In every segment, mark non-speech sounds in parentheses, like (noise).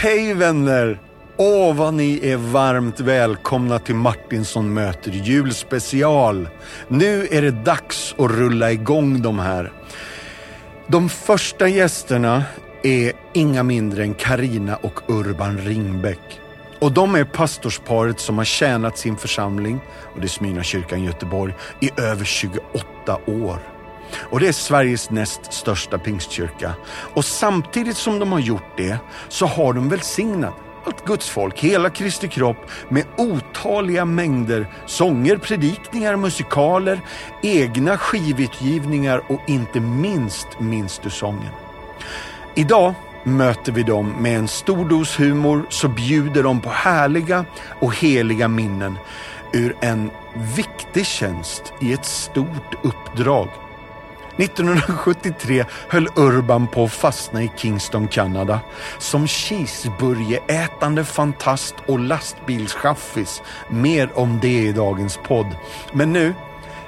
Hej vänner! Åh, vad ni är varmt välkomna till Martinsson möter julspecial. Nu är det dags att rulla igång de här. De första gästerna är inga mindre än Karina och Urban Ringbäck. Och de är pastorsparet som har tjänat sin församling, och det är Smyrnakyrkan i Göteborg, i över 28 år. Och det är Sveriges näst största pingstkyrka. Och samtidigt som de har gjort det så har de välsignat allt Guds folk, hela Kristi kropp med otaliga mängder sånger, predikningar, musikaler, egna skivutgivningar och inte minst Minns du sången. Idag möter vi dem med en stor dos humor så bjuder de på härliga och heliga minnen ur en viktig tjänst i ett stort uppdrag. 1973 höll Urban på att fastna i Kingston, Kanada. Som cheeseburgerätande fantast och lastbilschaffis. Mer om det i dagens podd. Men nu,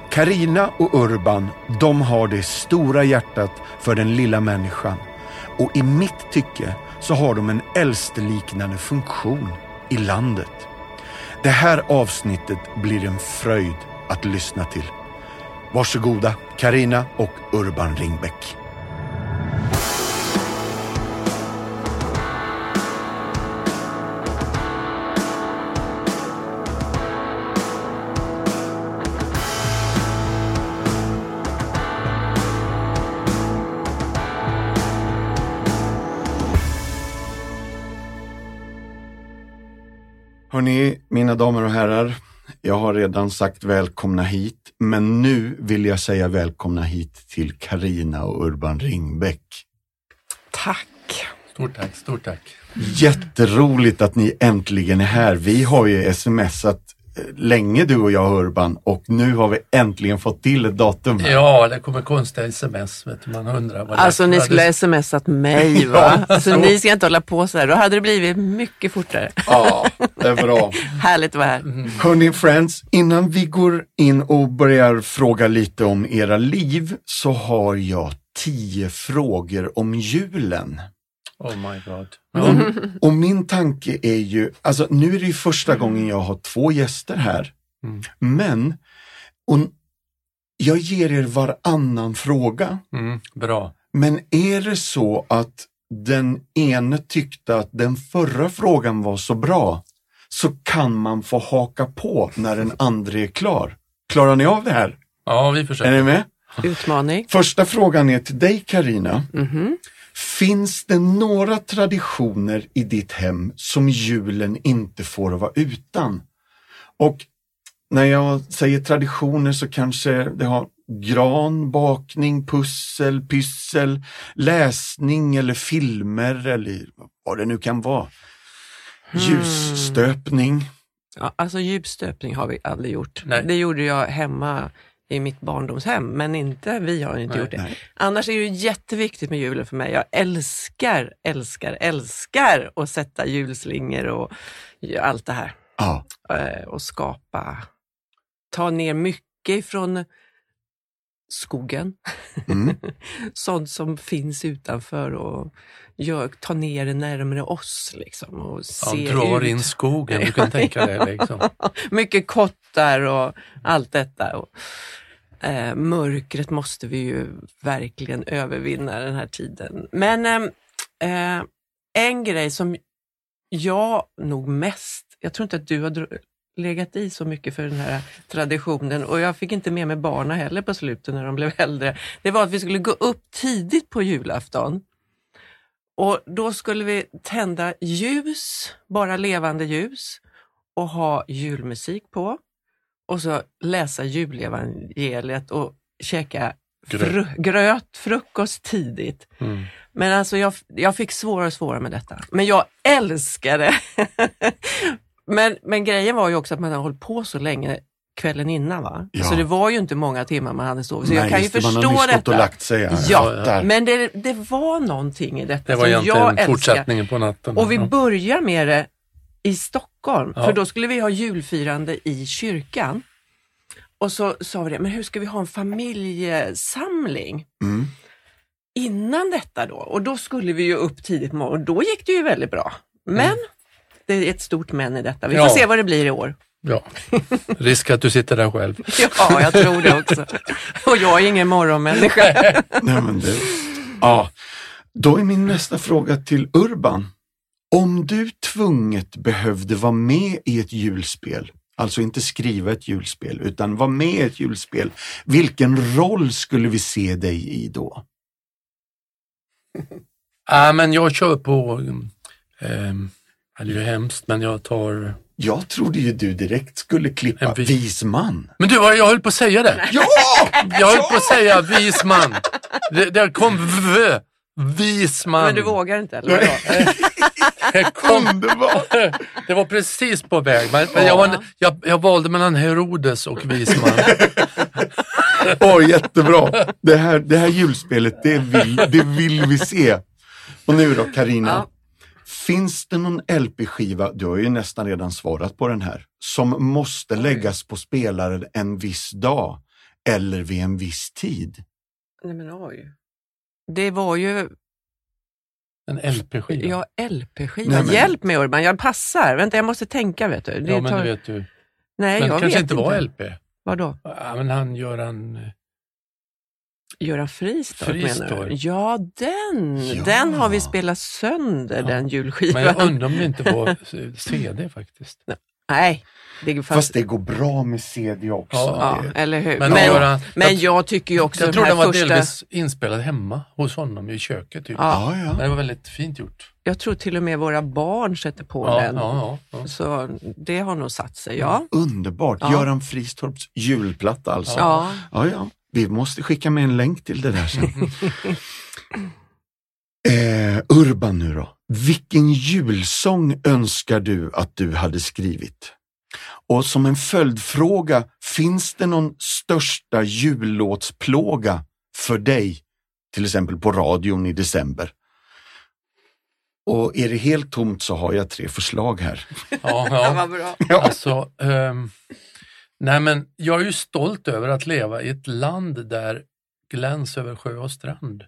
Karina och Urban, de har det stora hjärtat för den lilla människan. Och i mitt tycke så har de en äldsteliknande funktion i landet. Det här avsnittet blir en fröjd att lyssna till. Varsågoda, Karina och Urban Ringbäck. Hörni, mina damer och herrar. Jag har redan sagt välkomna hit, men nu vill jag säga välkomna hit till Karina och Urban Ringbäck. Tack! Stort tack, stort tack. Jätteroligt att ni äntligen är här. Vi har ju smsat länge du och jag Urban och nu har vi äntligen fått till ett datum. Här. Ja, det kommer konstiga sms. Vet du, man undrar vad Alltså ni skulle ha smsat mig (laughs) va? Alltså så. ni ska inte hålla på så här. Då hade det blivit mycket fortare. Ja, det är bra. (laughs) Härligt att vara här. Hörni friends, innan vi går in och börjar fråga lite om era liv så har jag tio frågor om julen. Oh my god. Och, och min tanke är ju, alltså nu är det ju första gången jag har två gäster här. Mm. Men, och jag ger er varannan fråga. Mm, bra. Men är det så att den ene tyckte att den förra frågan var så bra så kan man få haka på när den andra är klar. Klarar ni av det här? Ja, vi Är försöker. ni med? Utmaning. Första frågan är till dig Karina. Mhm. Finns det några traditioner i ditt hem som julen inte får vara utan? Och när jag säger traditioner så kanske det har gran, bakning, pussel, pyssel, läsning eller filmer eller vad det nu kan vara. Ljusstöpning. Ja, alltså djupstöpning har vi aldrig gjort. Nej. Det gjorde jag hemma i mitt barndomshem, men inte, vi har inte Nej, gjort det. nej. Annars är det ju jätteviktigt med julen för mig. Jag älskar, älskar, älskar att sätta julslingor och allt det här. Ja, eh, och skapa, ta ner mycket ifrån skogen, mm. (laughs) sånt som finns utanför och gör, ta ner det närmare oss. Liksom, och Ja, se drar ut. in skogen, du kan (laughs) tänka dig. Liksom. (laughs) Mycket kottar och allt detta. Och, eh, mörkret måste vi ju verkligen övervinna den här tiden. Men eh, eh, en grej som jag nog mest, jag tror inte att du har legat i så mycket för den här traditionen och jag fick inte med mig barna heller på slutet när de blev äldre. Det var att vi skulle gå upp tidigt på julafton och då skulle vi tända ljus, bara levande ljus och ha julmusik på och så läsa julevangeliet och käka fru, gröt, frukost tidigt. Mm. Men alltså jag, jag fick svårare och svårare med detta. Men jag älskar det. (laughs) men, men grejen var ju också att man har hållit på så länge kvällen innan va? Ja. Så det var ju inte många timmar man hade sovit. Så Nej, jag kan ju just det, man förstå har nyss gått och detta. lagt sig. här. Ja, Fattar. Men det, det var någonting i detta Det var som egentligen jag älskar. fortsättningen på natten. Och vi Ja. börjar med det i Stockholm, Ja. för då skulle vi ha julfirande i kyrkan. Och så sa vi det, men hur ska vi ha en familjesamling Mm. innan detta då? Och då skulle vi ju upp tidigt på morgonen och då gick det ju väldigt bra. Men det är ett stort men i detta. Vi får Ja. se vad det blir i år. Ja. Risk att du sitter där själv. (laughs) Ja, jag tror det också. Och jag är ingen morgonmänniska. (laughs) Nej, men det, ja. Då är min nästa fråga till Urban. Om du tvunget behövde vara med i ett julspel, alltså inte skriva ett julspel, utan vara med i ett julspel, vilken roll skulle vi se dig i då? Ja, men jag kör på, um, det är ju hemskt, men jag tar... Jag trodde ju du direkt skulle klippa En vi- vis man. Men du, jag höll på att säga det. Ja! Jag höll på att säga vis man. Det, det kom v, vis man. Men du vågar inte eller vadå? (laughs) Det kom! (laughs) Det var precis på väg, men, men jag, var, jag, jag valde mellan Herodes och Visman. Åh, (laughs) jättebra! Det här, det här julspelet, det vill, det vill vi se. Och nu då, Karina. Finns det någon LP-skiva, du har ju nästan redan svarat på den här, som måste läggas på spelaren en viss dag eller vid en viss tid? Nej men oj. Det var ju, En LP-skiva. ja LP-skiva. Men- Hjälp mig Urban, jag passar. Vänta jag måste tänka vet du. Det Ja, men tar- det vet du. Nej Men det jag kanske vet inte var LP. Vadå? Ja, men han gör en... Göran Fristorp Fristorp. menar du? Ja den, Ja. den har vi spelat sönder den julskivan. Men jag undrar om det inte var CD faktiskt. Nej, det fanns... Fast det går bra med CD också. Ja, Det- eller hur. Men Men, men, Göran- jag- jag, tycker ju också Jag tror den var första... delvis inspelad hemma hos honom i köket. Typ. Ja. Ja, Men ja. det var väldigt fint gjort. Jag tror till och med våra barn sätter på Ja, den. ja, ja, ja. Så det har nog satt sig, ja. Underbart! Ja. Göran Fristorps julplatta alltså. Ja. Ja, ja. Vi måste skicka med en länk till det där sen. (laughs) eh, Urban nu då. Vilken julsång önskar du att du hade skrivit? Och som en följdfråga, finns det någon största jullåtsplåga för dig? Till exempel på radion i december. Och är det helt tomt så har jag tre förslag här. ja, ja. bra. Ja. Alltså, ehm, nej men jag är ju stolt över att leva i ett land där gläns över sjö och strand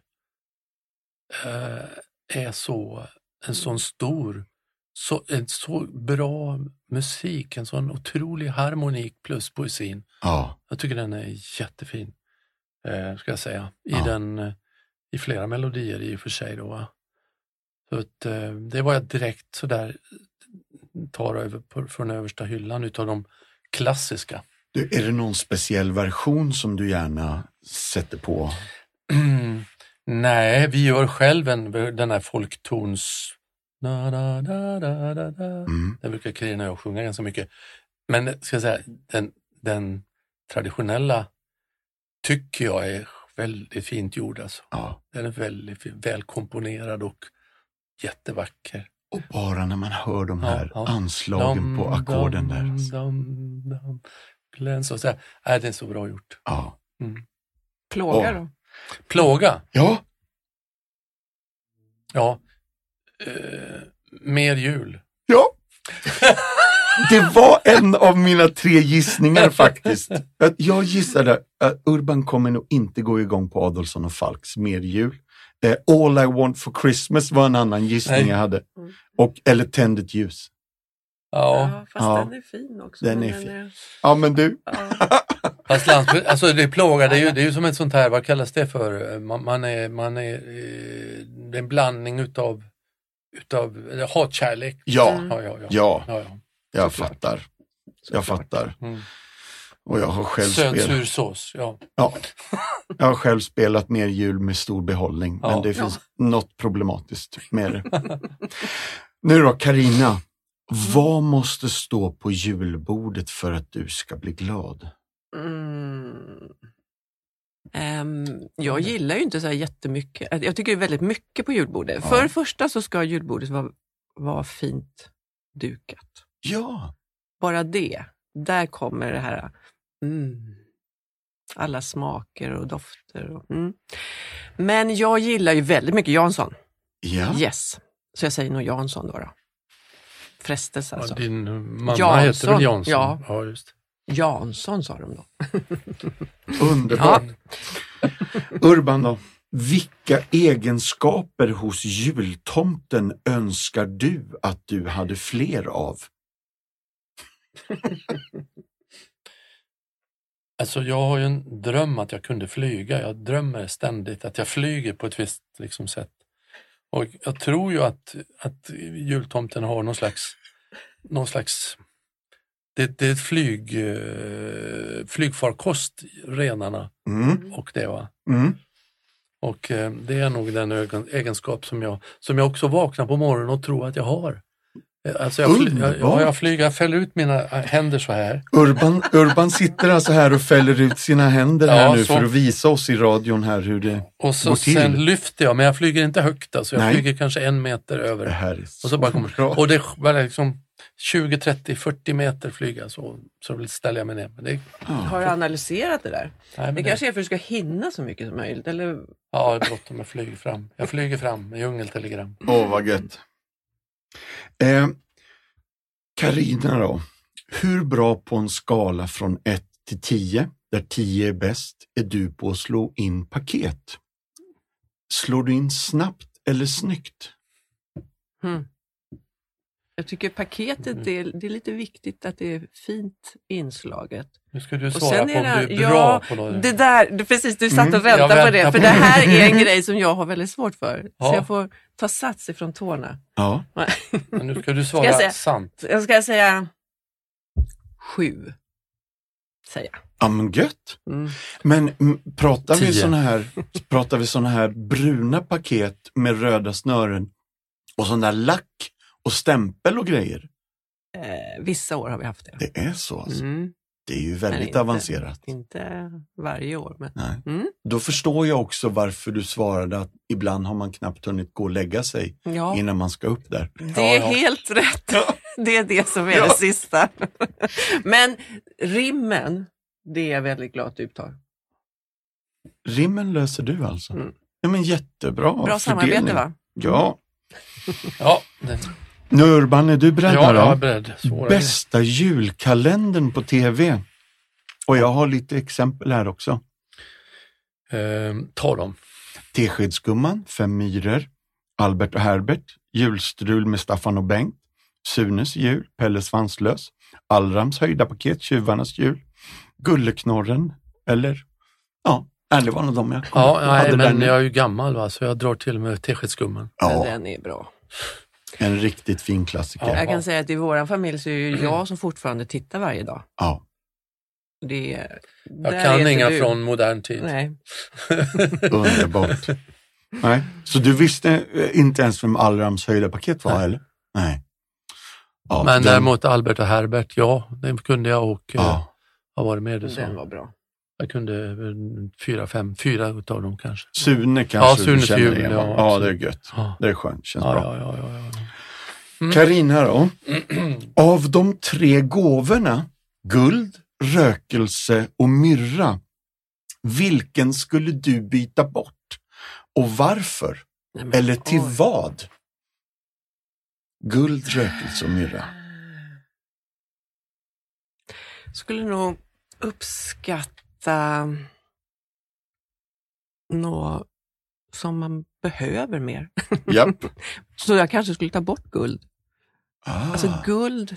eh, är så, en sån stor, så, en så bra musik, en sån otrolig harmonik plus poesin. Ja, Jag tycker den är jättefin, eh, ska jag säga, i, Ja. den, eh, i flera melodier i och för sig. Då, va? Så att, eh, det var jag direkt sådär tar över på, från översta hyllan utav de klassiska. du, är det någon speciell version som du gärna sätter på? (clears throat) Nej, vi gör själv en, den här folktons... Da, da, da, da, da, da. Mm. Den brukar Carina och jag sjunga ganska mycket. Men ska jag säga, den, den traditionella tycker jag är väldigt fint gjord. Alltså. Ja. Den är väldigt fin, välkomponerad och jättevacker. Och bara när man hör de Ja, här ja. anslagen på Dam, ackorden dam, där. dam, dam, Gläns och så här. Nej, det är så bra gjort. Ja. Plåga Åh. då? Plåga, ja, ja. Eh, mer jul. ja. Det var en av mina tre gissningar faktiskt. Att (laughs) Jag gissade att Urban kommer nog inte gå igång på Adolfsson och Falks mer jul. Eh, All I want for Christmas var en annan gissning Nej. jag hade. Mm. Och, eller Tänd ett ljus. Ja, fast Ja. den är fin också. Den men är fin. Ja men du, ja. (laughs) Fast landsbygd, alltså det är plåga, det är ju, det är ju som ett sånt här, vad kallas det för? Man, man är, man är, eh, det är en blandning utav, utav hatkärlek. ja, Mm. Ja, ja, ja. ja, ja, ja. jag Såklart. fattar. Jag fattar. Mm. Och jag har själv Söt spelat. sur sås, ja. Ja, (laughs) jag har själv spelat mer jul med stor behållning, Ja. men det finns något problematiskt med det. nu då, Karina. Vad måste stå på julbordet för att du ska bli glad? Mm. Ehm, jag gillar ju inte så här jättemycket. Jag tycker väldigt mycket på julbordet. Ja. För det första så ska julbordet vara, vara fint dukat. Ja, Bara det, där kommer det här mm, alla smaker och dofter. Och, mm. Men jag gillar ju väldigt mycket Jansson. ja. Yes. Så jag säger nog Jansson då. då. Frestelse alltså. ja din mamma Jansson, heter väl Jansson? ja. ja just. Jansson sa de då. (laughs) underbart. Urban då? Vilka egenskaper hos jultomten önskar du att du hade fler av? (laughs) Alltså jag har ju en dröm att jag kunde flyga. Jag drömmer ständigt att jag flyger på ett visst liksom, sätt. Och jag tror ju att, att jultomten har någon slags, någon slags det, det är ett flyg, eh, flygfarkost, renarna Mm. och det. Va? Mm. Och eh, det är nog den egenskap som jag, som jag också vaknar på morgonen och tror att jag har. Eh, Alltså jag, fly, jag, ja, jag flyger, jag fäller ut mina eh, händer så här. Urban, Urban sitter alltså här och fäller ut sina händer Ja, här nu så. för att visa oss i radion här hur det Och så går till. sen lyfter jag, men jag flyger inte högt. Alltså jag Nej. flyger kanske en meter Det över. här är Och så bara kommer, bra. och det var liksom 20, 30, 40 meter flyga så, så ställer jag mig ner. Men det, Har du analyserat det där? nej, men Det det, kanske är för att du ska hinna så mycket som möjligt. Eller? ja, det är bråttom med flyg fram. Jag flyger fram med djungeltelegram. Åh, vad gött. Eh, Karina Eh, då, hur bra på en skala från 1 till 10, där 10 är bäst, är du på att slå in paket? Slår du in snabbt eller snyggt? Hmm. Jag tycker paketet, det är, det är lite viktigt att det är fint inslaget. Nu ska du Och svara sen på är om det- du är ja, bra på något. Det där, det, precis, du satt Mm, och väntade jag på det. För på det det. här är en (laughs) grej som jag har väldigt svårt för. Ja. Så jag får ta sats ifrån tårna. Ja. Men nu ska du Ska jag svara säga? sant. Jag ska säga sju. Säger jag. Ja men gött. Mm. Men mm, pratar vi såna här, pratar vi såna här bruna paket med röda snören och sån där lack och stämpel och grejer? Eh, vissa år har vi haft det. Det är så alltså. Mm. Det är ju väldigt inte- avancerat. Inte varje år, men Nej. Mm. Då förstår jag också varför du svarade att ibland har man knappt hunnit gå och lägga sig ja, innan man ska upp där. det är Ja, ja. helt rätt. (laughs) Det är det som är Ja. det sista. (laughs) Men rimmen, det är jag väldigt glad att du tar. Rimmen löser du alltså? Mm. Ja men jättebra Bra samarbete fördelning. va? Ja. (laughs) Ja, det, Nu Urban, är du beredd ja jag är då? beredd. Svåra Bästa julkalendern på tv. Och jag har lite exempel här också. Eh, ta dem. Teskedsgumman, Fem myror, Albert och Herbert, Julstrul med Staffan och Bengt, Sunes jul, Pelle Svanslös, Allrams höjda paket, Tjuvarnas jul, Gulleknorren eller ja, det var nog de jag kom Ja, nej, hade men den. jag är ju gammal va, så jag drar till med Teskedsgumman. Ja, den är bra. En riktigt fin klassiker. Ja. Jag kan säga att i vår familj så är det ju jag som fortfarande tittar varje dag. Ja, Det, är- Jag kan inga du. från modern tid. Nej. (laughs) underbart. Nej. Så du visste eh, inte ens vem Allrams höjda paket var, Nej. eller? Nej. Ja, Men den- däremot Albert och Herbert, ja, det kunde jag och eh, Ja, har varit med. Det, Den så. var bra. Jag kunde eh, fyra, fem, fyra utav dem kanske. Sune kanske Ja, du Sunes känner igen, ja? Ja, det är gött. Ja, Det är skönt, känns ja, bra. Ja, ja. Carina då? (clears throat) Av de tre gåvorna, guld, rökelse och myrra, vilken skulle du byta bort? Och varför? Nej, men, Eller till oj. vad? Guld, rökelse och myrra. Skulle nog uppskatta något som man behöver mer. Japp. (laughs) Så jag kanske skulle ta bort guld. Ah, Alltså guld,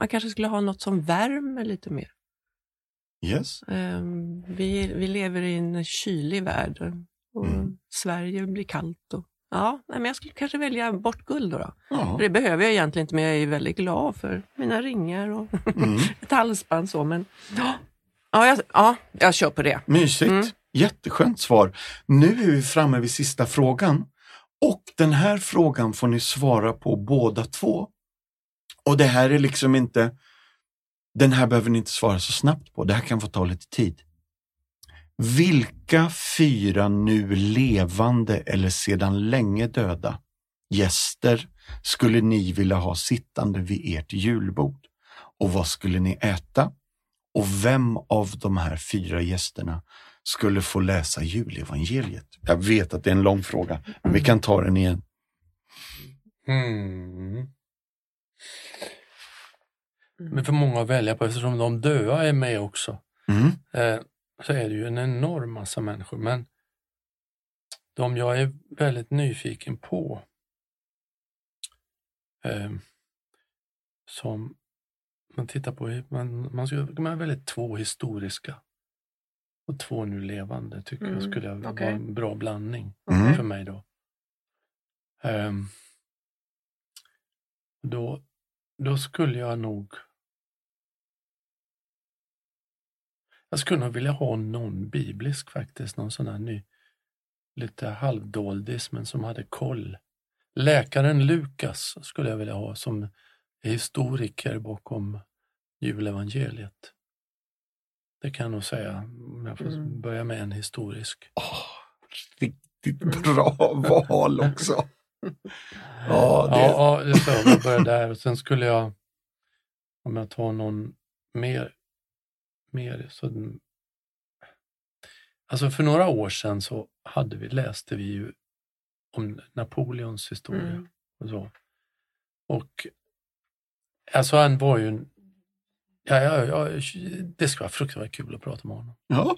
man kanske skulle ha något som värmer lite mer. yes. Ehm, vi, vi lever i en kylig värld och Mm. Sverige blir kallt. Och, ja, nej, men jag skulle kanske välja bort guld då. då. Ja. Det behöver jag egentligen inte, men jag är väldigt glad för mina ringar och (laughs) Mm. ett halsband. Så, men, ja, ja, jag, ja, jag kör på det. Mysigt. Mm. Jätteskönt svar. Nu är vi framme vid sista frågan. Och den här frågan får ni svara på båda två. Och det här är liksom inte, den här behöver ni inte svara så snabbt på. Det här kan få ta lite tid. Vilka fyra nu levande eller sedan länge döda gäster skulle ni vilja ha sittande vid ert julbord? Och vad skulle ni äta? Och vem av de här fyra gästerna skulle få läsa julevangeliet? Jag vet att det är en lång fråga, men vi kan ta den igen. Mm. Men för många att välja på eftersom de döda är med också. Mm. Eh, så är det ju en enorm massa människor. Men de jag är väldigt nyfiken på eh, som man tittar på, man, man, ska, man är väldigt två historiska och två nu levande tycker jag Mm, skulle vara okej. en bra blandning Mm. för mig då. Ehm, då. Då skulle jag nog Jag skulle nog vilja ha någon biblisk faktiskt, någon sån här ny, lite halvdoldis men som hade koll. Läkaren Lukas skulle jag vilja ha som är historiker bakom julevangeliet. Det kan jag nog säga, om jag får Mm. börja med en historisk. Åh, riktigt bra (laughs) val också. Ja, det, Ja, ja det så, jag börjar där och sen skulle jag, om jag tar någon mer, mer så Alltså för några år sedan så hade vi, läste vi ju om Napoleons historia Mm. och så. Och alltså han var ju en, ja, ja, ja, det ska vara fruktansvärt kul att prata med honom. ja.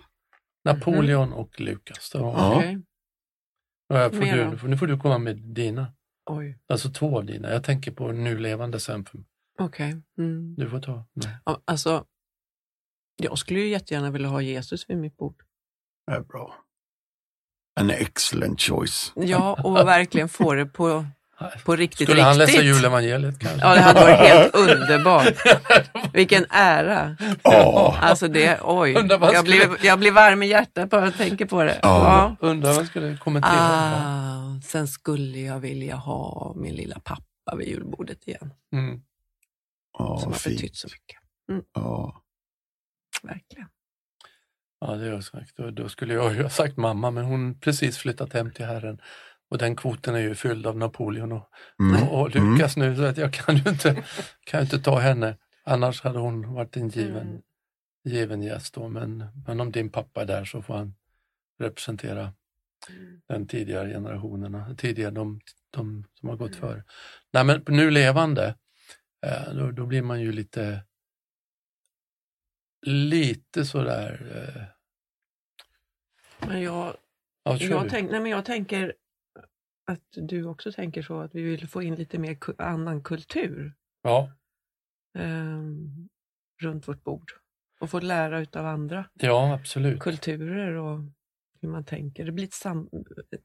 Napoleon och Lukas. Det var, Ja. Ja. får du, nu får- du komma med dina. Oj, Alltså två av dina. Jag tänker på nu levande sen. Okej. Mm. du får ta. Nej. Ja, Alltså, jag skulle ju jättegärna vilja ha Jesus vid mitt bord. Det är bra. An excellent choice. Ja, och verkligen få det på, på riktigt, Skulle han riktigt. läsa julevangeliet kanske? Ja, det hade varit helt (laughs) underbart. (laughs) Vilken ära. Ja, Alltså det, oj. Vad Jag skulle- blir, jag blir varm i hjärtat bara jag tänker på det. Ja. Undrar vad skulle kommentera. Ah, sen skulle jag vilja ha min lilla pappa vid julbordet igen. Mm. ja som har fint. betytt så mycket. Ja. Verkligen. Ja, det har jag sagt. Då, då skulle jag ju ha sagt mamma, men hon precis flyttat hem till Herren. Och den kvoten är ju fylld av Napoleon och, Mm. och, och Lukas nu, så att jag kan ju inte, kan ju inte ta henne. Annars hade hon varit en given, Mm. given gäst då. Men, men om din pappa är där så får han representera den tidigare generationerna, tidigare de, de som har gått före. Nej, men nu levande, eh, då, då blir man ju lite lite sådär eh, Men jag, jag, tänk, nej, men jag tänker att du också tänker så, att vi vill få in lite mer annan kultur ja, ehm, runt vårt bord. Och få lära utav andra ja, absolut. kulturer och hur man tänker. Det blir ett sam,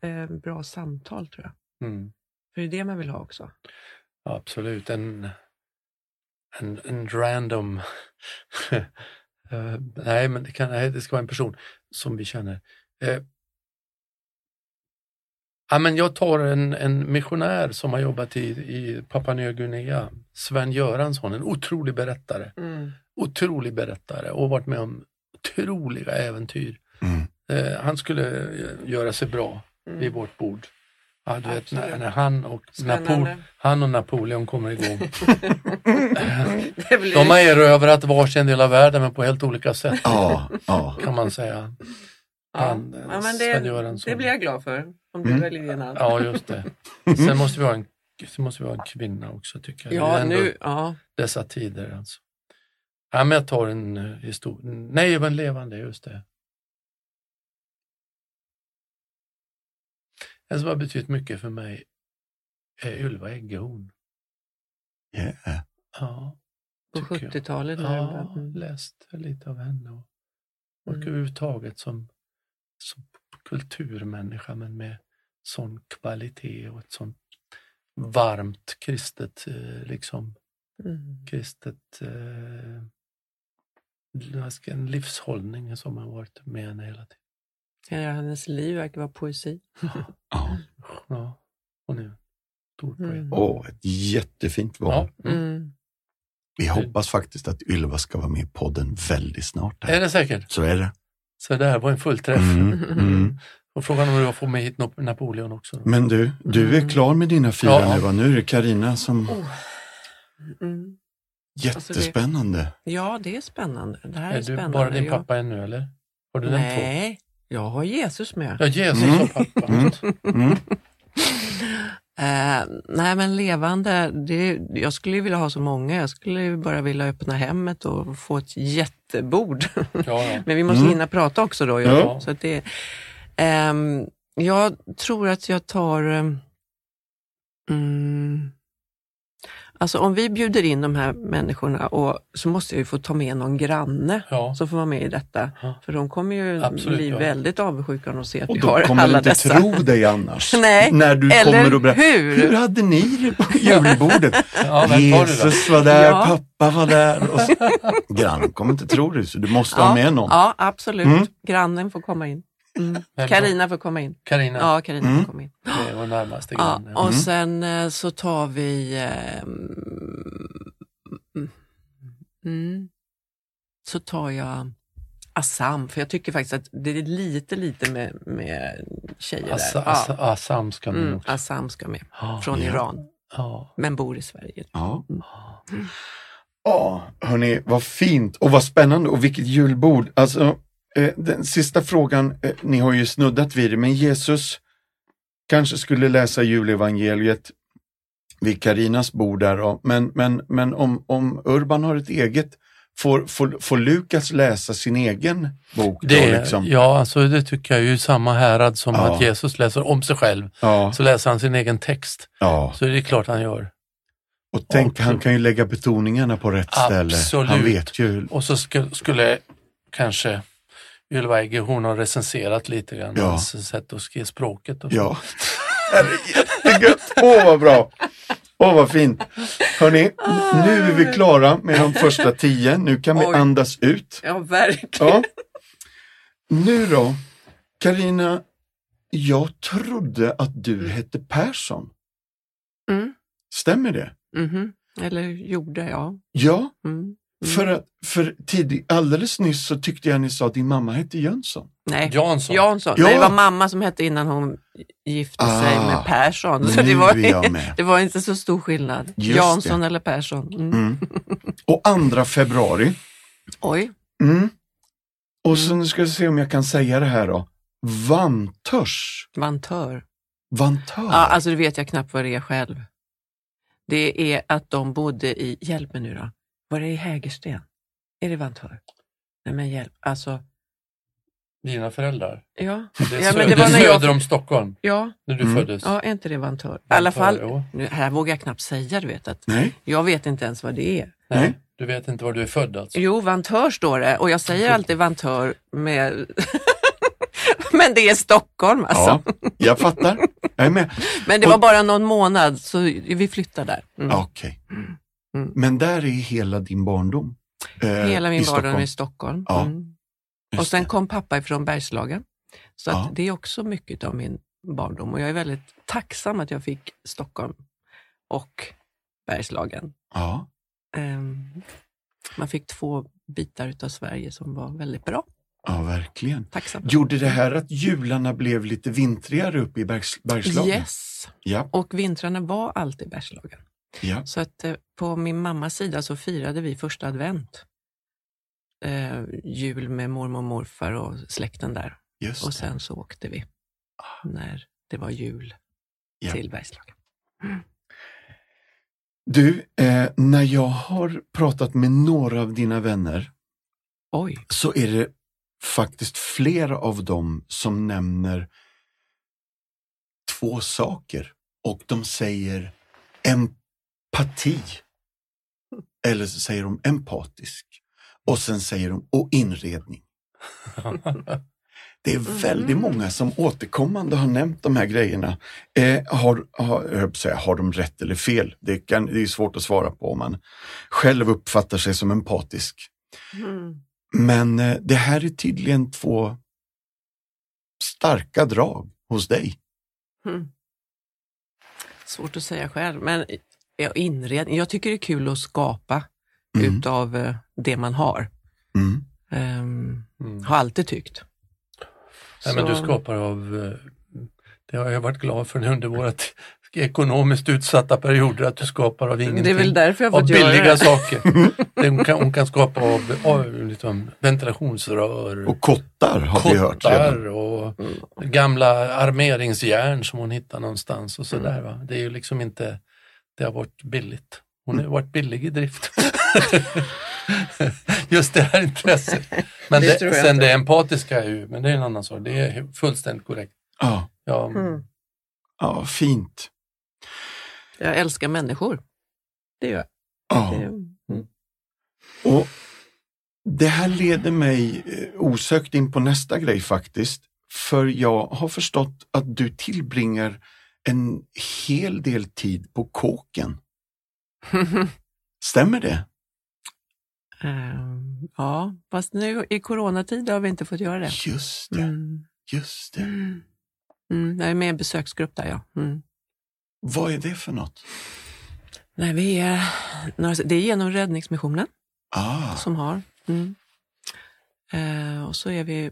eh, bra samtal tror jag. Mm. För det är det man vill ha också. Ja, absolut. En, en, en random... (laughs) Eh, nej, men det, kan, nej, det ska vara en person som vi känner. Eh, ja, men jag tar en, en missionär som har jobbat i, i Papua Nya Guinea, Sven Göransson, en otrolig berättare. Otrolig berättare och varit med om otroliga äventyr. Mm. Eh, han skulle eh, göra sig bra Mm. vid vårt bord. Ja, du vet, när, när han, och Spännande. Han och Napoleon kommer igång. (laughs) blir, De har erövrat varsin del av världen men på helt olika sätt kan man säga. Ja. Han, ja, men Sven det, det blir jag glad för. Om du Mm. väljer din hand. Ja, just det. Sen måste vi ha en, sen måste vi ha en kvinna också tycker jag. Det är Ja, ändå nu, ja. Dessa tider alltså. Ja, men jag tar en uh, historia. Nej, men levande, just det. En som har betytt mycket för mig är Ylva Eggehorn. Yeah. Ja, på tycker jag. 70-talet. när Ja, du började- läst lite av henne och, och Mm. överhuvudtaget som kulturmänniska men med sån kvalitet och ett sånt varmt kristet, eh, liksom Mm. kristet eh, en livshållning som har varit med henne hela tiden. Hela hennes liv verkar vara poesi. Ja. Ja, hon är en stor poet. Mm. Åh, ett jättefint val. Ja, mm. Mm. Vi hoppas faktiskt att Ylva ska vara med i podden väldigt snart. Är Här. det säkert? Så är det. Så det här var en fullträff. Mm, mm. Och frågan om du får med hit Nap- Napoleon också. Då. Men du, du är Mm. klar med dina fyra Ja. nu va? Nu är det Karina som... Oh. Mm. Jättespännande. Ja, det är spännande. Det här är, är du spännande. bara din Jag- pappa ännu eller? Har du den två? Nej, jag har Jesus med. Ja, Jesus Mm. och pappa. (laughs) Eh, nej, men levande, det, jag skulle ju vilja ha så många. Jag skulle ju bara vilja öppna hemmet och få ett jättebord. (laughs) Ja, ja. men vi måste Mm. hinna prata också då. ju. Ja. Så att det, ehm, jag tror att jag tar... Mm, alltså om vi bjuder in de här människorna och så måste jag ju få ta med någon granne Ja. som får vara med i detta. Ja. För de kommer ju Absolut, bli ja. väldigt avundsjuka om de ser att Och vi de har kommer alla inte dessa. tro dig annars. (laughs) Nej, När du eller kommer och berättar. hur? Hur hade ni det på (laughs) julbordet? Jesus var där, Ja. pappa var där. Och så, grannen kommer inte tro det, så du måste ha med någon. Ja, absolut. Mm. Grannen får komma in. Mm. Karina får komma in. Carina, Ja, Karina Mm. får komma in. det är vår närmaste Ja, granne. och Mm. sen eh, så tar vi... ehm, mm, mm, så tar jag Assam, för jag tycker faktiskt att det är lite, lite med, med tjejer Assa, där. Assa, Assam ska Ja. man Mm, också. Assam ska med, Ja, från ja. Iran, ja. men bor i Sverige. Ja. Mm. Ja, hörni, vad fint och vad spännande och vilket julbord. Alltså, den sista frågan, eh, ni har ju snuddat vid det, men Jesus kanske skulle läsa julevangeliet vid Karinas bord där, men, men, men om, om Urban har ett eget, får, får, får Lukas läsa sin egen bok? Då, Det, liksom? Ja, alltså det tycker jag är ju samma härad som Ja. att Jesus läser om sig själv. ja, Så läser han sin egen text. ja. Så det är klart han gör. Och tänk, Också. han kan ju lägga betoningarna på rätt ställe. Absolut. Han vet ju. Och så skulle, skulle kanske Ylva Egge, hon har recenserat lite grann Ja. hans sätt att skriva språket. Och så. Ja. Det är jättegött. Åh, vad bra. Åh, vad fint. Hörni, nu är vi klara med de första tio. Nu kan vi Oj. andas ut. Ja, verkligen. Ja. Nu då, Karina, jag trodde att du hette Persson. Mm. Stämmer det? Mhm. Eller gjorde, ja. Ja, Mm. Mm. för, att, för tidig, alldeles nyss så tyckte jag ni sa att din mamma hette Jönsson. Nej. Jansson. Jansson. Ja. Nej, det var mamma som hette innan hon gifte sig Ah, med Persson. Så det var, det var inte så stor skillnad. Just Jansson det. eller Persson. Mm. Mm. Och andra februari. Oj. Mm. Och så nu ska jag se om jag kan säga det här då. Vantörs. Vantör. Vantör. Ja, alltså det vet jag knappt vad det är själv. Det är att de bodde i, hjälp mig nu då, var det i Hägersten? Är det Vantör? Nej men hjälp, alltså, Dina föräldrar. ja. Det är, Ja, men det var är när jag- söder om Stockholm, Ja, när du Mm. föddes. ja, är inte det Vantör? I alla fall, nu, här vågar jag knappt säga, du vet att Nej. jag vet inte ens vad det är. Nej, du vet inte var du är född alltså? Jo, Vantör står det och jag säger alltid Vantör med... (laughs) men det är Stockholm alltså. Ja, jag fattar. Jag är med. Men det Och- var bara någon månad så vi flyttade där. Mm. Okej. Mm. Men där är hela din barndom. eh, Hela min i barndom Stockholm. i Stockholm. Ja, Mm. Och sen det. kom pappa ifrån Bergslagen. Så Ja. det är också mycket av min barndom och jag är väldigt tacksam att jag fick Stockholm och Bergslagen. Ja. Ehm, man fick två bitar utav Sverige som var väldigt bra. ja, verkligen. Tacksam. Gjorde det här att jularna blev lite vintrigare uppe i Bergs, Bergslagen? Yes, Ja, och vintrarna var alltid Bergslagen. Ja. Så att eh, på min mammas sida så firade vi första advent. Eh, jul med mormor och morfar och släkten där. Just Och det. sen så åkte vi när det var jul Ja. till Bergslagen. Du, eh, när jag har pratat med några av dina vänner Oj, så är det faktiskt flera av dem som nämner två saker och de säger empati. Eller så säger de empatisk. Och sen säger de och inredning. Det är väldigt många som återkommande har nämnt de här grejerna. Eh, har, har, säga, har de rätt eller fel? Det, kan, det är svårt att svara på om man själv uppfattar sig som empatisk. mm. Men eh, det här är tydligen två starka drag hos dig. Mm. svårt att säga själv. Men ja, inredning, jag tycker det är kul att skapa Mm. utav eh, det man har. Mm. Mm. har alltid tyckt. Nej, men du skapar av, eh, det har jag varit glad för under våra ekonomiskt utsatta perioder, att du skapar av ingenting. Det är väl därför jag fått göra billiga det. saker. (laughs) Hon, kan, hon kan skapa av, av liksom, ventilationsrör, Och kottar har vi hört redan. kottar och gamla armeringsjärn som hon hittar någonstans och sådär. Va? Det är ju liksom inte, det har varit billigt. Hon har varit billig i drift. (laughs) Just det här intresset. Men Det det sen inte. det empatiska är ju, men det är en annan sak, det är fullständigt korrekt. Ja, Ja, Mm. ja fint. Jag älskar människor. Det gör jag. Ja. Det, mm. Och det här leder mig eh, osökt in på nästa grej faktiskt. För jag har förstått att du tillbringar en hel del tid på kåken. (laughs) Stämmer det? Ehm, ja, fast nu i coronatid har vi inte fått göra det. Just det, Mm. just det. Mm. Mm, jag är med i en besöksgrupp där, ja. Mm. Vad är det för något? Nej, vi är, det är genom Räddningsmissionen Ah, som har. Mm. Eh, och så är vi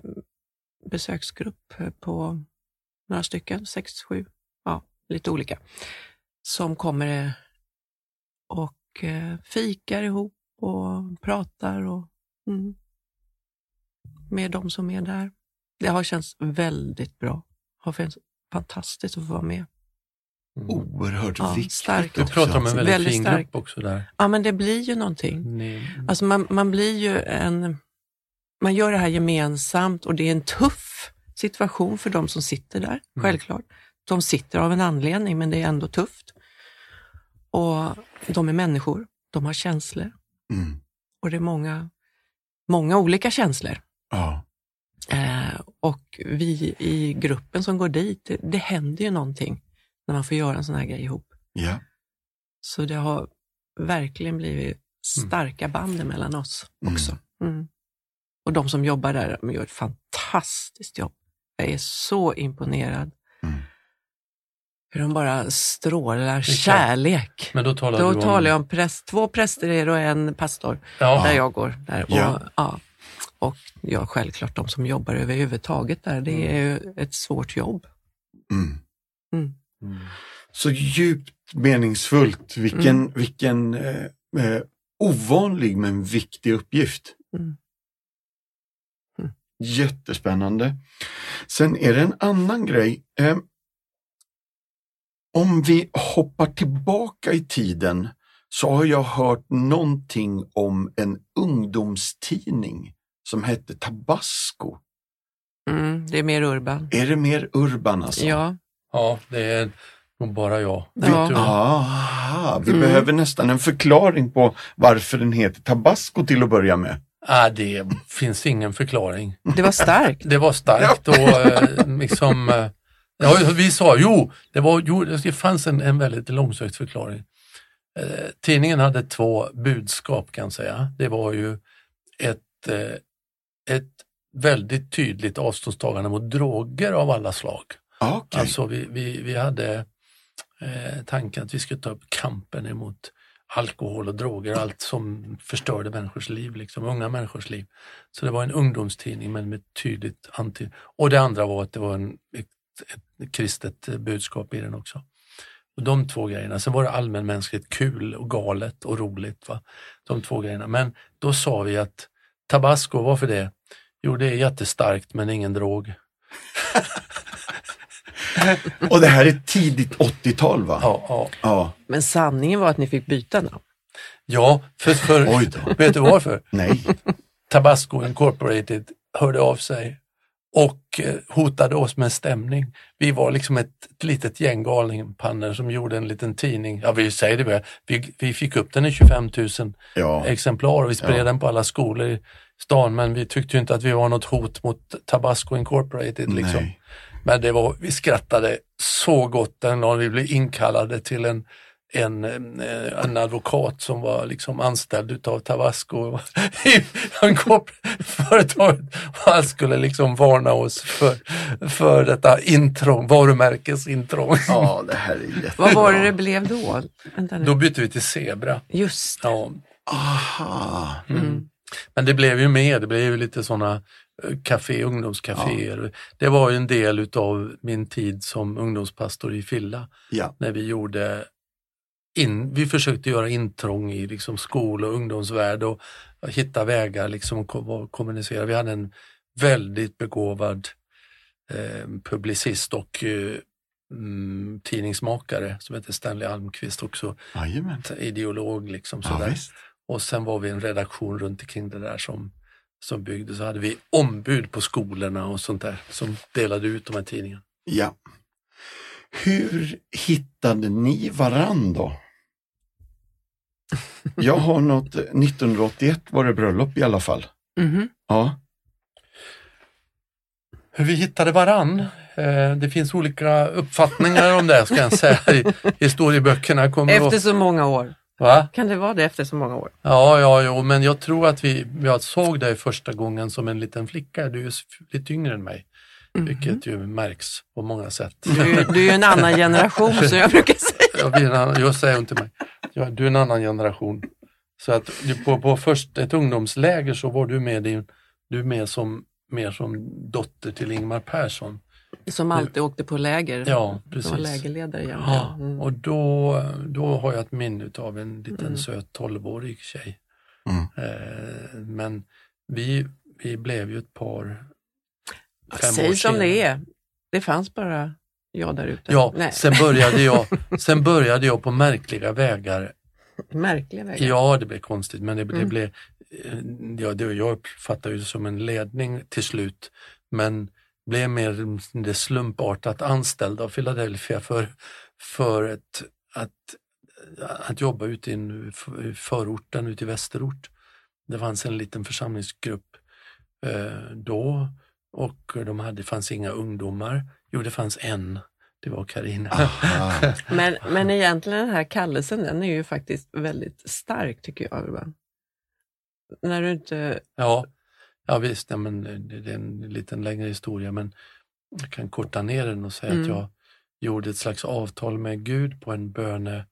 besöksgrupp på några stycken, sex, sju, lite olika, som kommer eh, och eh, fikar ihop och pratar och, mm, med de som är där. Det har känts väldigt bra. Har känts fantastiskt att få vara med. mm. oerhört Ja, viktigt. starkt. Du pratar om en väldigt, Väldigt fin stark. grupp också där. Ja, men det blir ju någonting. Ni, Alltså man, man blir ju en... Man gör det här gemensamt och det är en tuff situation för de som sitter där, självklart. De sitter av en anledning, men det är ändå tufft. Och de är människor, de har känslor Mm. och det är många, många olika känslor. Ja. Eh, och vi i gruppen som går dit, det, det händer ju någonting när man får göra en sån här grej ihop. ja. Så det har verkligen blivit starka band mellan oss Mm. också. Mm. Och de som jobbar där, de gör ett fantastiskt jobb. Jag är så imponerad. Mm. Hur de bara strålar kärlek. men då talar Då du om... talar jag om präst, två präster är och en pastor Ja, där jag går. Där. Ja. Och, ja. och ja, självklart de som jobbar överhuvudtaget där. Det är ju ett svårt jobb. Mm. Mm. Mm. Så djupt meningsfullt. Vilken, vilken eh, eh, ovanlig men viktig uppgift. Mm. Mm. Jättespännande. Sen är det en annan grej. Eh, om vi hoppar tillbaka i tiden så har jag hört någonting om en ungdomstidning som hette Tabasco. Mm, det är mer urban. Är det mer urban alltså? Ja, ja, det är nog bara jag. Ja. Aha, vi Mm. behöver nästan en förklaring på varför den heter Tabasco till att börja med. Ah, det finns ingen förklaring. det var starkt. Det var starkt och (laughs) eh, liksom... Ja, vi sa, jo, det, var, jo, det fanns en, en väldigt långsökt förklaring. Eh, tidningen hade två budskap kan jag säga. Det var ju ett, eh, ett väldigt tydligt avståndstagande mot droger av alla slag. Okej. Alltså vi, vi, vi hade eh, tanken att vi skulle ta upp kampen emot alkohol och droger, allt som förstörde människors liv, liksom, unga människors liv. Så det var en ungdomstidning men med tydligt anti... Och det andra var att det var en, ett, kristet budskap i den också. Och de två grejerna. Sen var det allmänmänskligt kul och galet och roligt. Va? De två grejerna. Men då sa vi att tabasco, varför det? Jo, det är jättestarkt men ingen drog. (laughs) Och det här är tidigt 80-tal va? Ja, ja. Ja. Men sanningen var att ni fick byta namn. ja för, för Oj då. (laughs) vet du varför? Nej. Tabasco Incorporated hörde av sig och eh, hotade oss med stämning. Vi var liksom ett, ett litet gäng galninpannor som gjorde en liten tidning. Ja, vi säger det väl. Vi, vi fick upp den i 25 000 Ja. exemplar och vi spred Ja. den på alla skolor i stan men vi tyckte inte att vi var något hot mot Tabasco Incorporated. Liksom. Men det var, vi skrattade så gott den dagen vi blev inkallade till en, en, eh, en advokat som var liksom anställd utav Tabasco (laughs) företaget och han skulle liksom varna oss för, för detta intrång, varumärkesintrång. Ja, det här är jättebra. Vad var det det blev då? Vänta nu. Då bytte vi till Zebra. Just det. Ja, Aha. Mm. Men det blev ju mer, det blev ju lite sådana café, ungdomscaféer. Det var ju en del utav min tid som ungdomspastor i Filla. Ja. När vi gjorde in, vi försökte göra intrång i liksom skol och ungdomsvärld och hitta vägar liksom att kommunicera. Vi hade en väldigt begåvad eh, publicist och eh, mm, tidningsmakare som heter Stanley Almqvist också, Jajamän. ideolog liksom Ja, sådär. visst. Och sen var vi en redaktion runt omkring det där som, som byggde. Så hade vi ombud på skolorna och sånt där som delade ut de här tidningarna. Ja. Hur hittade ni varann då? Jag har något, 1981 var det bröllop i alla fall. Mhm. Ja. Hur vi hittade varann, eh, det finns olika uppfattningar om det ska jag säga. I historieböckerna kommer Efter så många år. va? Kan det vara det efter så många år? Ja, ja, jo, men jag tror att vi, jag såg dig första gången som en liten flicka. Du är lite yngre än mig, vilket ju märks på många sätt. Du, är ju- du är ju en annan (laughs) generation som jag brukar säga. Jag, blir en annan, jag säger inte mig. Ja, du är en annan generation. Så att du, på, på först ett ungdomsläger så var du med, din, du med som, mer som dotter till Ingmar Persson. Som alltid åkte på läger. Ja, Som var precis. lägerledare. Ja, Mm. och då, då har jag ett minne av en liten Mm. söt 12-årig tjej. Mm. Eh, men vi, vi blev ju ett par fem år Säg som senare. det är. Det fanns bara jag där ute. Ja, Nej, sen började, jag, (laughs) sen började jag på märkliga vägar märkliga vägar. Ja, det blev konstigt, men det, det Mm. blev, ja, det, jag uppfattar det som en ledning till slut, men blev mer det slumpartat anställd av Philadelphia för, för ett, att, att jobba ute i förorten, ute i västerort. Det fanns en liten församlingsgrupp eh, då och de hade, det fanns inga ungdomar. Jo, det fanns en. Det var Karina. Aha. Men, men egentligen den här kallelsen, den är ju faktiskt väldigt stark tycker jag. Urban. När du inte... Ja, ja visst, ja, men det, är en liten längre historia men jag kan korta ner den och säga Mm. att jag gjorde ett slags avtal med Gud på en, böne,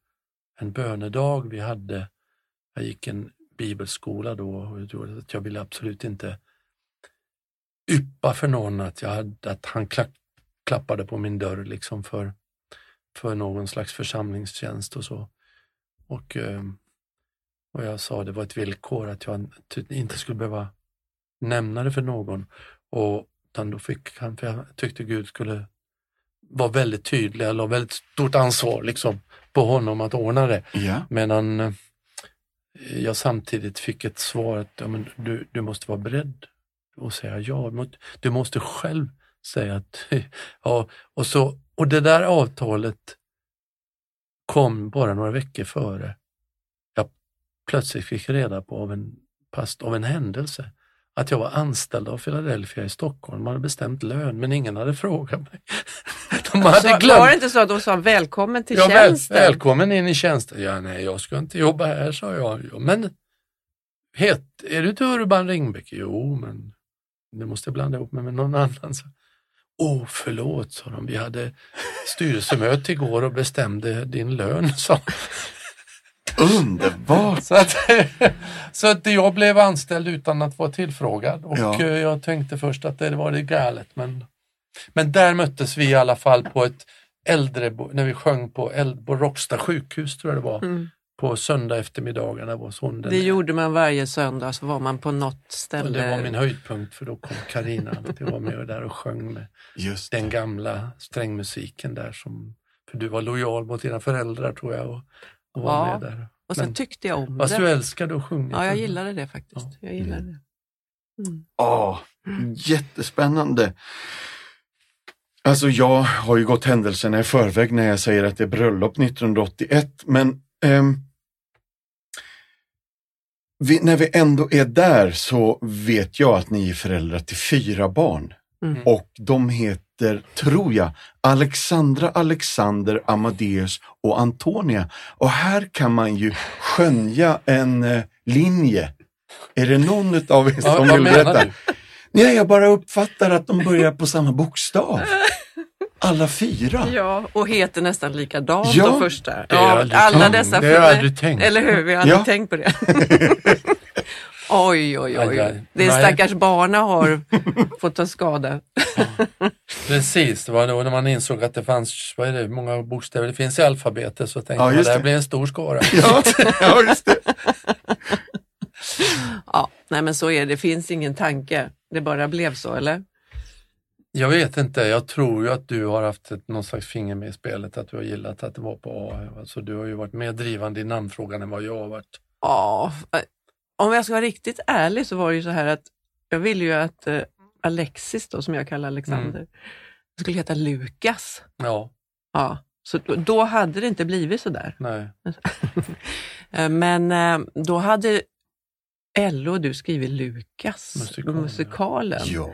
en bönedag vi hade. Jag gick en bibelskola då och jag ville absolut inte yppa för någon att, jag hade, att han klappade på min dörr liksom för, för någon slags församlingstjänst och så. Och, eh, och jag sa det var ett villkor att jag inte skulle behöva nämna det för någon. Och utan då fick han, för jag tyckte Gud skulle vara väldigt tydlig, jag la väldigt stort ansvar liksom på honom att ordna det. Ja. Medan eh, jag samtidigt fick ett svar att ja, men du, du måste vara beredd att säga ja. Du måste själv säga att (laughs) ja. Och, så, och det där avtalet kom bara några veckor före jag plötsligt fick reda på av en, past, av en händelse att jag var anställd av Philadelphia i Stockholm. De hade bestämt lön men ingen hade frågat mig. (laughs) De hade Så, var det glömt. inte så att de sa välkommen till Ja, väl, tjänsten? välkommen in i tjänsten. Ja, nej, jag ska inte jobba här, sa jag. Ja, men het, är du inte Urban Ringbäck? Jo, men det måste jag blanda ihop mig med någon annan. Så. Åh, förlåt, sa de. Vi hade styrelsemöte igår och bestämde din lön, sa Underbart! så att, (laughs) så att jag blev anställd utan att vara tillfrågad och Ja. eh, jag tänkte först att det var det galet. Men, men där möttes vi i alla fall på ett äldre, när vi sjöng på, på Råcksta sjukhus tror jag det var, Mm. På söndag eftermiddagarna var sonen. Det gjorde man varje söndag, så var man på något och ställe. det var min höjdpunkt för då kom Karina alltid var med där och sjöng med Just den gamla strängmusiken där som, för du var lojal mot dina föräldrar tror jag och, och var Ja, med där. Och sen Men- tyckte jag om Fast det. du älskade att sjunga. Ja, jag gillade det faktiskt. Ja. Jag gillade det. Mm. Ja, jättespännande. Alltså jag har ju gått händelserna i förväg när jag säger att det är bröllop 1981, men ehm, vi, när vi ändå är där så vet jag att ni är föräldrar till fyra barn. Mm. Och de heter, tror jag, Alexandra, Alexander, Amadeus och Antonia. Och här kan man ju skönja en eh, linje. Är det någon av er som vill berätta? Nej, jag bara uppfattar att de börjar på samma bokstav. (laughs) Alla fyra. Ja, och heter nästan likadant Ja, de första. Ja, alla tänkt. dessa Det har jag aldrig tänkt. Eller hur, vi har aldrig Ja. tänkt på det. (laughs) oj, oj, oj. aj. Det stackars barna har fått ta skada. Precis, det var då när man insåg att det fanns, vad är det, många bokstäver det finns i alfabetet så tänkte Ja, man det här blir en stor skara. (laughs) Ja, (laughs) ja just det. Ja, nej men så är det. Det finns ingen tanke. Det bara blev så, eller? Jag vet inte, jag tror ju att du har haft ett, någon slags finger med i spelet, att du har gillat att det var på A. Alltså, du har ju varit mer drivande i namnfrågan än vad jag har varit. Ja, eh, om jag ska vara riktigt ärlig så var det ju så här att jag ville ju att eh, Alexis, då, som jag kallar Alexander, skulle heta Lukas. Ja, Ja, så då, då hade det inte blivit så där. nej. (laughs) Eh, Men eh, då hade Ello och du skrivit Lukas, Musikalen, musikalen. Ja.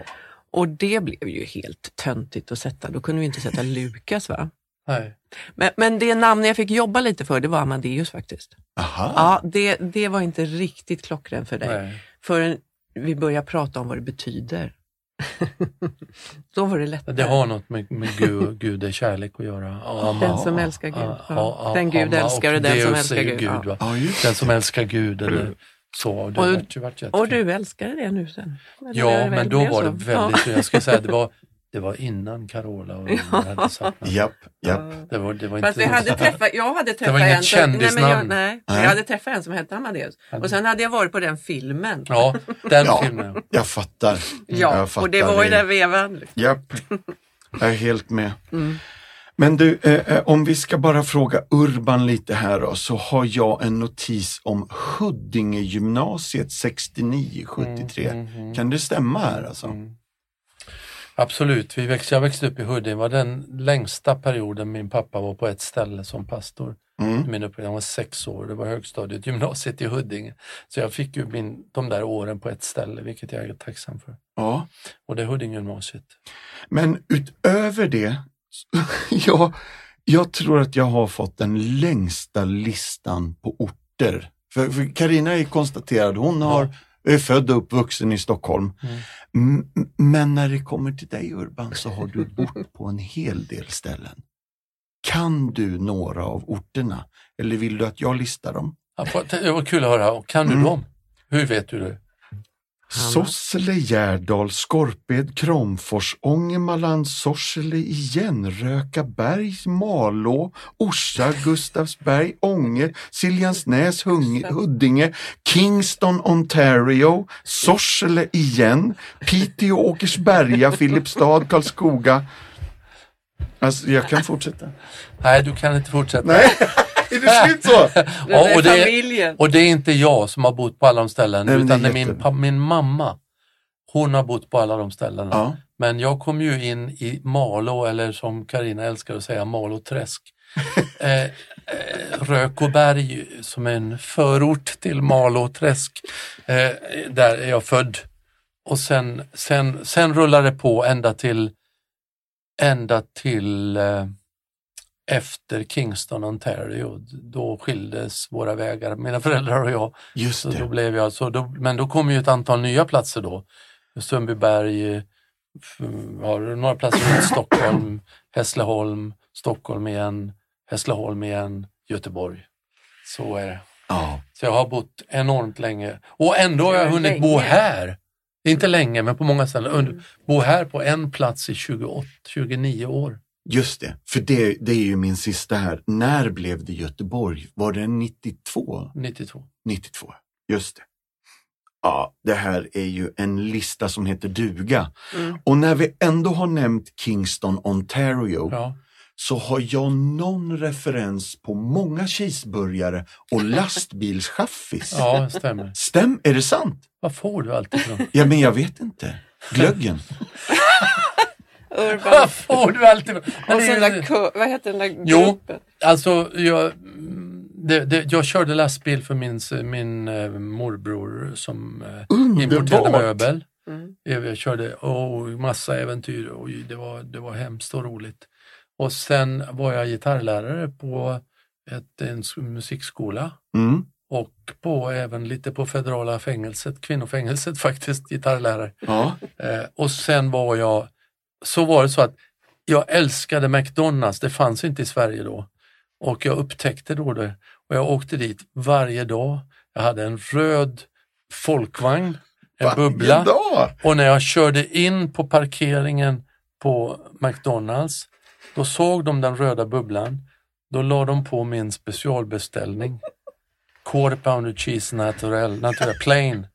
Och det blev ju helt töntigt att sätta. Då kunde vi inte sätta Lukas va? nej. Men, men det namn jag fick jobba lite för, det var Amadeus faktiskt. Aha. Ja, det, det var inte riktigt klockren för dig. nej. Förrän vi började prata om vad det betyder. (laughs) Då var det lättare. Det har något med, med Gud, Gud är kärlek att göra. Ama. Den som älskar Gud. Ja, Den Gud älskar och den som älskar ju Gud. Ja. Den som älskar Gud eller så. Det Och- vart vart. Och du älskade det nu sen? Eller Ja, men då var så? det väldigt, jag ska säga, det (laughs) var, det var innan Carola och jag hade sagt något. Japp, japp. Det var, det var Fast inte vi hade träffat, jag hade träffat var inget en som, nej, men jag, kändisnamn. nej, Nej. jag hade träffat en som hette Amadeus. Och sen hade jag varit på den filmen. Ja, den Ja. filmen. Jag fattar. Ja, jag fattar och det var i det. den vevan. Japp, jag är helt med. Mm. Men du, eh, eh, om vi ska bara fråga Urban lite här då, så har jag en notis om Huddinge gymnasiet 69-73. Mm, Kan det stämma här alltså? Absolut, vi växte, jag växte upp i Huddinge. Det var den längsta perioden min pappa var på ett ställe som pastor. Mm. Min uppväxt, var sex år, det var högstadiet, gymnasiet i Huddinge. Så jag fick ju min, de där åren på ett ställe, vilket jag är tacksam för. Ja. Och det är Huddinge gymnasiet. Men utöver det, (laughs) ja, jag tror att jag har fått den längsta listan på orter. För Carina är konstaterad, hon har, är född och uppvuxen i Stockholm. Mm. Men när det kommer till dig Urban så har du bott på en hel del ställen. Kan du några av orterna? Eller vill du att jag listar dem? Det var kul att höra. Kan du Mm. dem? Hur vet du det? Hanna. Sorsele, Gärdal, Skorped, Kramfors, Ångermanland, Sorsele igen, Rökaberg, Malå, Orsa, Gustavsberg, Ånge, Siljansnäs, Hung- Huddinge, Kingston, Ontario, Sorsele igen, Piteå, Åkersberga, Filipstad, Karlskoga. Alltså, jag kan fortsätta. Nej, du kan inte fortsätta. Nej, är det slut så? Det (laughs) Ja, är och, det, familjen. och det är inte jag som har bott på alla de ställen, Nej, men det är utan det är min, min mamma. Hon har bott på alla de ställena. Ja. Men jag kom ju in i Malå, eller som Karina älskar att säga, Malå träsk. (laughs) eh, eh, Rökoberg som är en förort till Malå träsk. Eh, där är jag född. Och sen, sen, sen rullar det på ända till, ända till eh, efter Kingston, Ontario. Då skildes våra vägar, mina föräldrar och jag. Just Så då det. blev jag, så då, men då kom ju ett antal nya platser då. Sundbyberg, ja, några platser runt (clears throat) Stockholm, Hässleholm, Stockholm igen, Hässleholm igen, Göteborg. Så är det. Ja. Så jag har bott enormt länge och ändå har jag Ja, hunnit bo länge. här. Inte länge, men på många ställen. Und- Bo här på en plats i 28, 29 år. Just det, för det, det är ju min sista här. När blev det Göteborg? Var det 92? 92. 92, just det. Ja, det här är ju en lista som heter duga. Mm. Och när vi ändå har nämnt Kingston, Ontario, Ja. så har jag någon referens på många cheeseburgare och (laughs) lastbilschaffis. ja, stämmer. Stäm, är det sant? Vad får du alltid från? Ja, men jag vet inte. Glöggen. (laughs) Urban. (laughs) Får du alltid Och är- där, vad heter den där Jo. gruppen? Alltså, jag, det, det, jag körde lastbil för min, min eh, morbror som eh, importerade möbel. Mm. Jag körde oh, massa äventyr och det var, det var hemskt och roligt. Och sen var jag gitarrlärare på ett, en musikskola Mm. och på, även lite på federala fängelset, kvinnofängelset (laughs) faktiskt, gitarrlärare. Ja. Eh, och sen var jag, så var det så att jag älskade McDonalds, det fanns inte i Sverige då. Och jag upptäckte då det och jag åkte dit varje dag. Jag hade en röd folkvagn, en Varje bubbla. dag! Och när jag körde in på parkeringen på McDonalds, då såg de den röda bubblan. Då la de på min specialbeställning. Quarter pounder cheese naturell, naturell plain.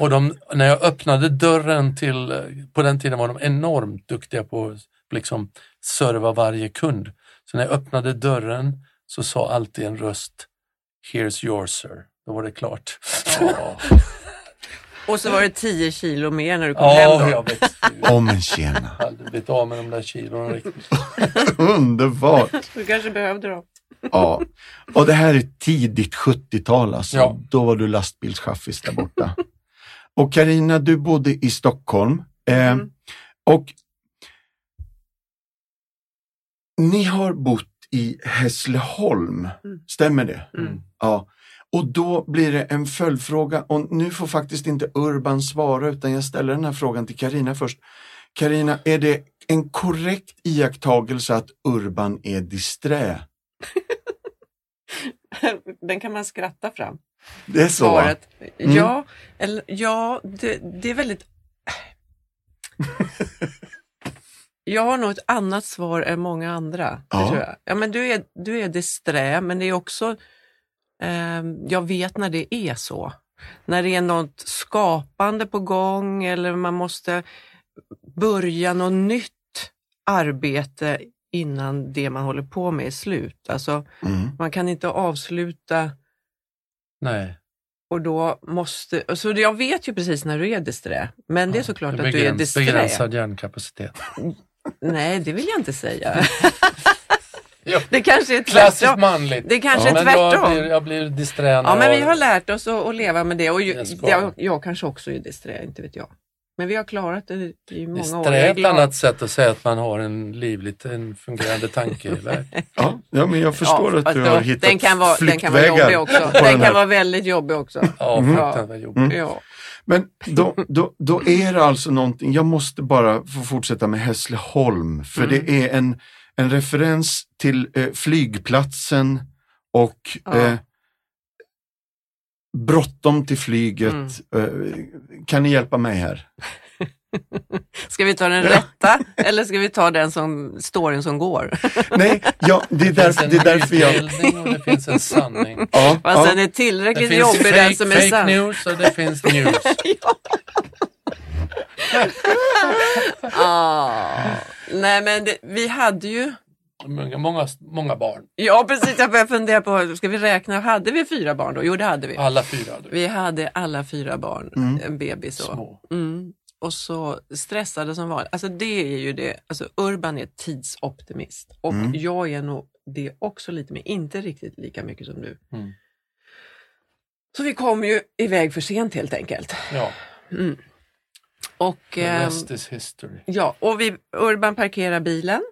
Och de, när jag öppnade dörren till, på den tiden var de enormt duktiga på att liksom serva varje kund. Så när jag öppnade dörren så sa alltid en röst Here's yours sir. Då var det klart. Och Och så var det 10 kilo mer när du kom hem Ja, då. jag växte ju. Om en tjena. Jag hade blivit av med de där kilona riktigt. Underbart. Du kanske behövde dem. Ja. Och det här är tidigt 70-tal alltså. Ja. Då var du lastbilschaffis där borta. Och Karina, du bodde i Stockholm. Eh, Mm. Och ni har bott i Hässleholm, Mm. stämmer det? Mm. Ja. Och då blir det en följdfråga och nu får faktiskt inte Urban svara utan jag ställer den här frågan till Karina först. Karina, är det en korrekt iakttagelse att Urban är disträ? (laughs) Den kan man skratta fram. Det är så? Svaret. Mm. Ja, eller, ja det, det är väldigt... (laughs) Jag har nog ett annat svar än många andra. Ja. tror jag. Ja, men du, är, du är disträ, men det är också... Eh, jag vet när det är så. När det är något skapande på gång eller man måste börja något nytt arbete innan det man håller på med är slut. Alltså, Mm. man kan inte avsluta Nej. och då måste, så jag vet ju precis när du är disträ, men det är såklart Det att du är disträ. Begränsad hjärnkapacitet. Nej, det vill jag inte säga. (laughs) Ja. det kanske är Klassiskt tvärtom. manligt. Det kanske är men tvärtom. Jag blir, jag blir disträ Ja, men vi har lärt oss att, att leva med det och ju, jag, jag kanske också är disträ, inte vet jag. Men vi har klarat det i många år. Jag är ett glad. annat sätt att säga att man har en livligt en fungerande tankevärld. (laughs) Ja, ja, men jag förstår att fast du då- har hittat den kan vara, den kan vara jobbig också. Den den kan vara väldigt jobbig också. Ja, Mhm. fruktansvärt jobbigt. Mm. Ja. Men då, då, då är det alltså någonting, jag måste bara få fortsätta med Hässleholm, för Mm. det är en, en referens till eh, flygplatsen och Ja. eh, bråttom till flyget. Mm. Eh, kan ni hjälpa mig här? (laughs) Ska vi ta den rätta eller ska vi ta den som storyn som går? (laughs) Nej, ja, det är Det finns därför, en det är därför jag... och det finns en sanning. (laughs) Ja, Fast ja. den är Det tillräckligt finns jobbig den fake, som är fake sann. news och det finns news. Ah. Nej men det, vi hade ju, Många, många, många barn. ja precis jag började fundera på, ska vi räkna, hade vi fyra barn då? Jo det hade vi. Alla fyra hade vi. Vi hade alla fyra barn, Mm. en bebis och, Små. mm, och så stressade som vanligt. Alltså det är ju det, alltså Urban är tidsoptimist och Mm. jag är nog det också lite, men inte riktigt lika mycket som du. Mm. Så vi kom ju iväg för sent helt enkelt. Ja, Mm. Och, the ehm, rest is history. Ja, och vi, Urban parkerar bilen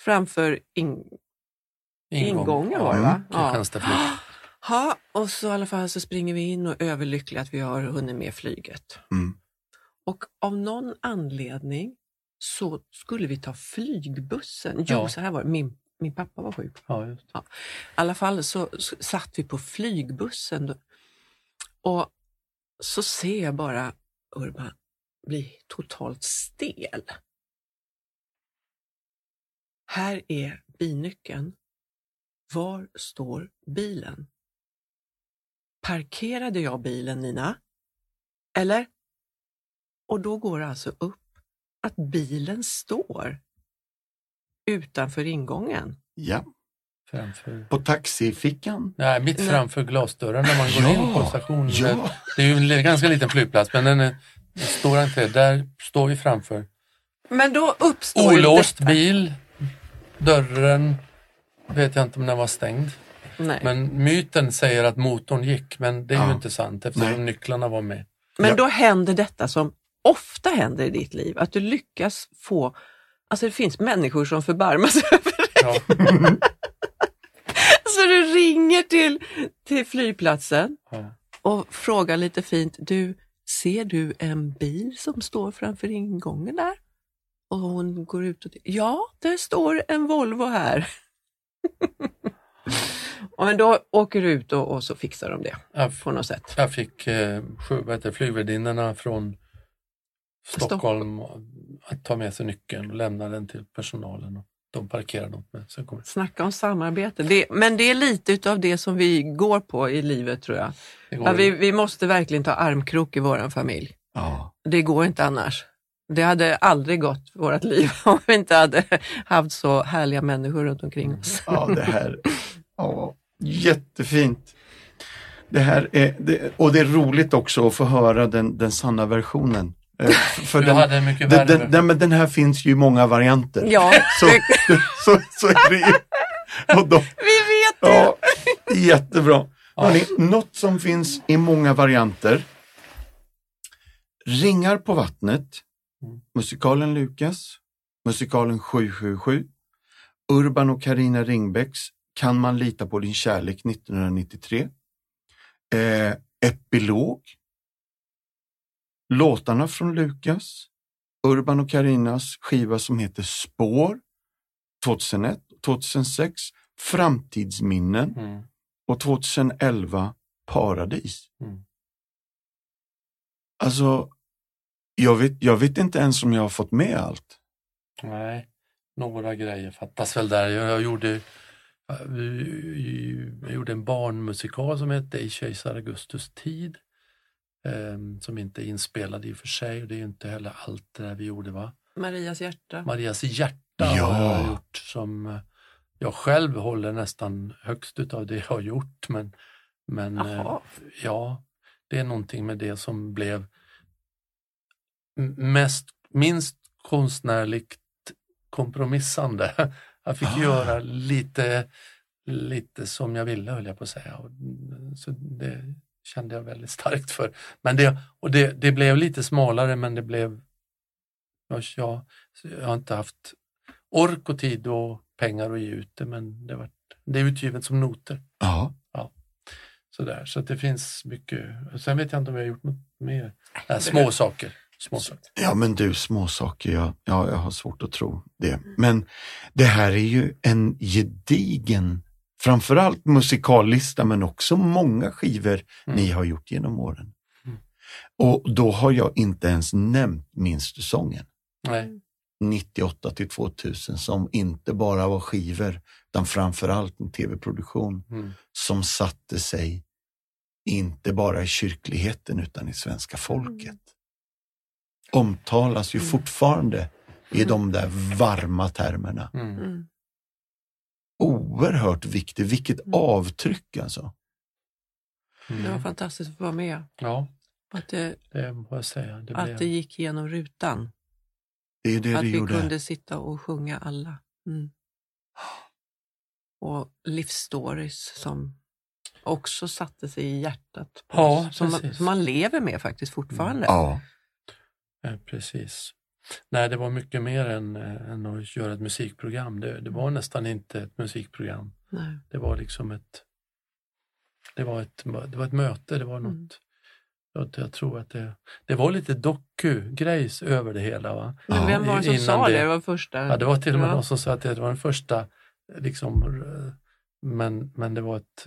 framför in, ingången var det va? Mm. Ja. Kristianstadflyg. (gasps) ja, och så i alla fall så springer vi in och är överlyckliga att vi har hunnit med flyget. Mm. Och av någon anledning så skulle vi ta flygbussen. Jo, Ja. så här var det. Min, min pappa var sjuk. Ja, just. I alla fall så, så satt vi på flygbussen då, och så ser jag bara Urban bli totalt stel. Här är bilnyckeln. Var står bilen? Parkerade jag bilen Nina? Eller? Och då går det alltså upp att bilen står utanför ingången. Ja, Framför. på taxifickan. Nej, mitt Nej. framför glasdörren när man går Ja, in på stationen. ja. Det är ju en ganska liten flygplats, men den är en stor entré. Där står vi framför. Men då uppstår Olåst detta. bil. Dörren vet jag inte om den var stängd. Nej. Men, Men myten säger att motorn gick, men det är Ja. ju inte sant eftersom Nej. nycklarna var med. Ja. då händer detta som ofta händer i ditt liv, att du lyckas få Alltså det finns människor som förbarmar sig (laughs) över dig. Ja. (laughs) Så du ringer till, till flygplatsen Ja. och frågar lite fint, du, ser du en bil som står framför ingången där? Och hon går ut och ja, det står en Volvo här. (laughs) och men då åker du ut och, och så fixar de det Jag, på något sätt. jag fick eh, sju, flygvärdinnorna från Stockholm att ta med sig nyckeln och lämna den till personalen. Och de parkerade åt mig. Sen kom jag. Snacka om samarbete. Det, men det är lite utav det som vi går på i livet tror jag. Ja, vi, vi måste verkligen ta armkrok i vår familj. Ja. Det går inte annars. Det hade aldrig gått vårt liv (laughs) om vi inte hade haft så härliga människor runt omkring oss. Ja, det här. Ja, jättefint. det här är, det, och det är roligt också att få höra den, den sanna versionen. Eh, För Du den, hade en mycket den, värre den, den, men den här finns ju i många varianter. Ja, Så, så, så är det ju. Och då, vi vet det. ja, jättebra. Ja. Hörrni, något som finns i många varianter. Ringar på vattnet. Musikalen Lukas, musikalen 777, Urban och Karina Ringbäcks Kan man lita på din kärlek 1993, eh, Epilog, låtarna från Lukas, Urban och Karinas skiva som heter Spår 2001, 2006, Framtidsminnen Mm. och 2011 Paradis. Mm. Alltså, jag vet, jag vet inte ens om jag har fått med allt. Nej, några grejer fattas väl där. Jag, jag gjorde jag gjorde en barnmusikal som hette I kejsar Augustus tid. ehm, som inte är inspelad i och för sig. Och det är inte heller allt det där vi gjorde va? Marias hjärta. Marias hjärta Ja. har jag gjort som eh, jag själv håller nästan högst utav det jag har gjort. Men, men eh, Jaha. ja, det är någonting med det som blev mest, minst konstnärligt kompromissande. (laughs) Jag fick Ah. göra lite, lite som jag ville höll jag på att säga. Mm, så det kände jag väldigt starkt för. Men det, och det, det blev lite smalare men det blev jag, jag, har inte haft ork och tid och pengar att ge ut det men det, var, det är utgivet som noter. Ja. Sådär. Så det finns mycket. Sen vet jag inte om jag har gjort något mer. Nej, små saker. Små saker. Ja men du, småsaker, jag, ja, jag har svårt att tro det. Men det här är ju en gedigen, framförallt musikallista men också många skivor Mm. ni har gjort genom åren. Mm. Och då har jag inte ens nämnt Minns du sången? Nej. 98 till 2000 som inte bara var skivor utan framförallt en tv-produktion Mm. som satte sig inte bara i kyrkligheten utan i svenska folket. Omtalas ju Mm. fortfarande i de där varma termerna. Mm. Mm. Oerhört viktigt, vilket Mm. avtryck alltså. Det var Mm. fantastiskt att vara med. Ja, Att det, det säga. Det att blev... det gick genom rutan. Det är det att vi gjorde. kunde sitta och sjunga alla. Mm. Och livsstories som också satte sig i hjärtat. På Ja, oss, som, man, precis. som man lever med faktiskt fortfarande. Ja, Ja, precis. Nej, det var mycket mer än, eh, än att göra ett musikprogram. Det, det var nästan inte ett musikprogram. Nej. Det var liksom ett det var ett, det var ett möte, det var något Mm. jag, jag tror att det, det var lite doku-grejs över det hela. Va? Men vem var det som innan sa det? det- var första... Ja, det var till och med Ja. någon som sa att det var den första, liksom, eh, men, men det var ett,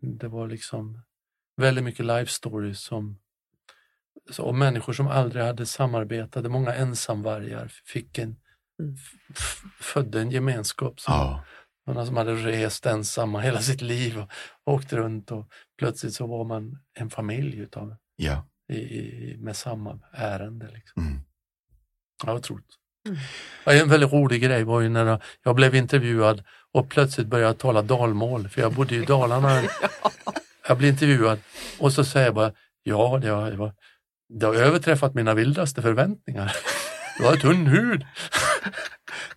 det var liksom väldigt mycket life stories som så, och människor som aldrig hade samarbetat, många ensamvargar fick en, Mm. födde en gemenskap. Som, ja, Sådana som hade rest ensamma hela sitt liv och åkt runt och plötsligt så var man en familj utav, ja. i, i, med samma ärende. Liksom. Mm. Ja, otroligt. Mm. Ja, En väldigt rolig grej var ju när jag- blev intervjuad och plötsligt började jag tala dalmål, för jag bodde i Dalarna. (laughs) Jag blev intervjuad och så säger jag bara, ja, det har, det har, det har överträffat mina vildaste förväntningar. Du har tunn hud.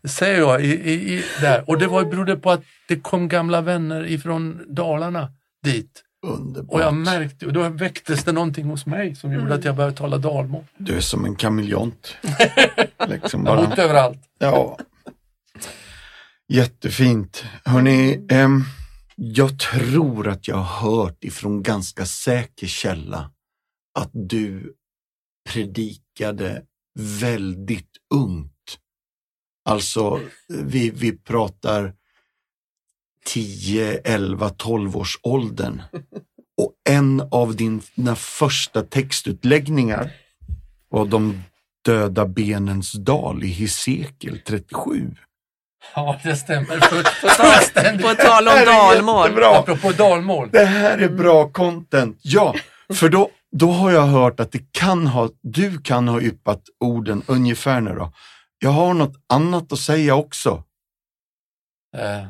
Det säger jag i, i, i, där. Och det var, berodde på att det kom gamla vänner ifrån Dalarna dit. Underbart. Och jag märkte, och då väcktes det någonting hos mig som gjorde Mm. att jag började tala dalmål. Du är som en kameleont. (laughs) liksom Jag har bara. överallt. Ja. Jättefint. Hörrni, ehm, jag tror att jag har hört ifrån ganska säker källa att du predikade väldigt ungt. Alltså, vi, vi pratar 10, 11, 12 års åldern. Och en av dina första textutläggningar var de döda benens dal i Hesekiel 37. Ja, det stämmer. För, På tal om Det här är dalmål. Apropå dalmål. Det här är bra content. Ja, för då, då har jag hört att det kan ha, du kan ha yppat orden ungefär nu då. Jag har något annat att säga också. Eh,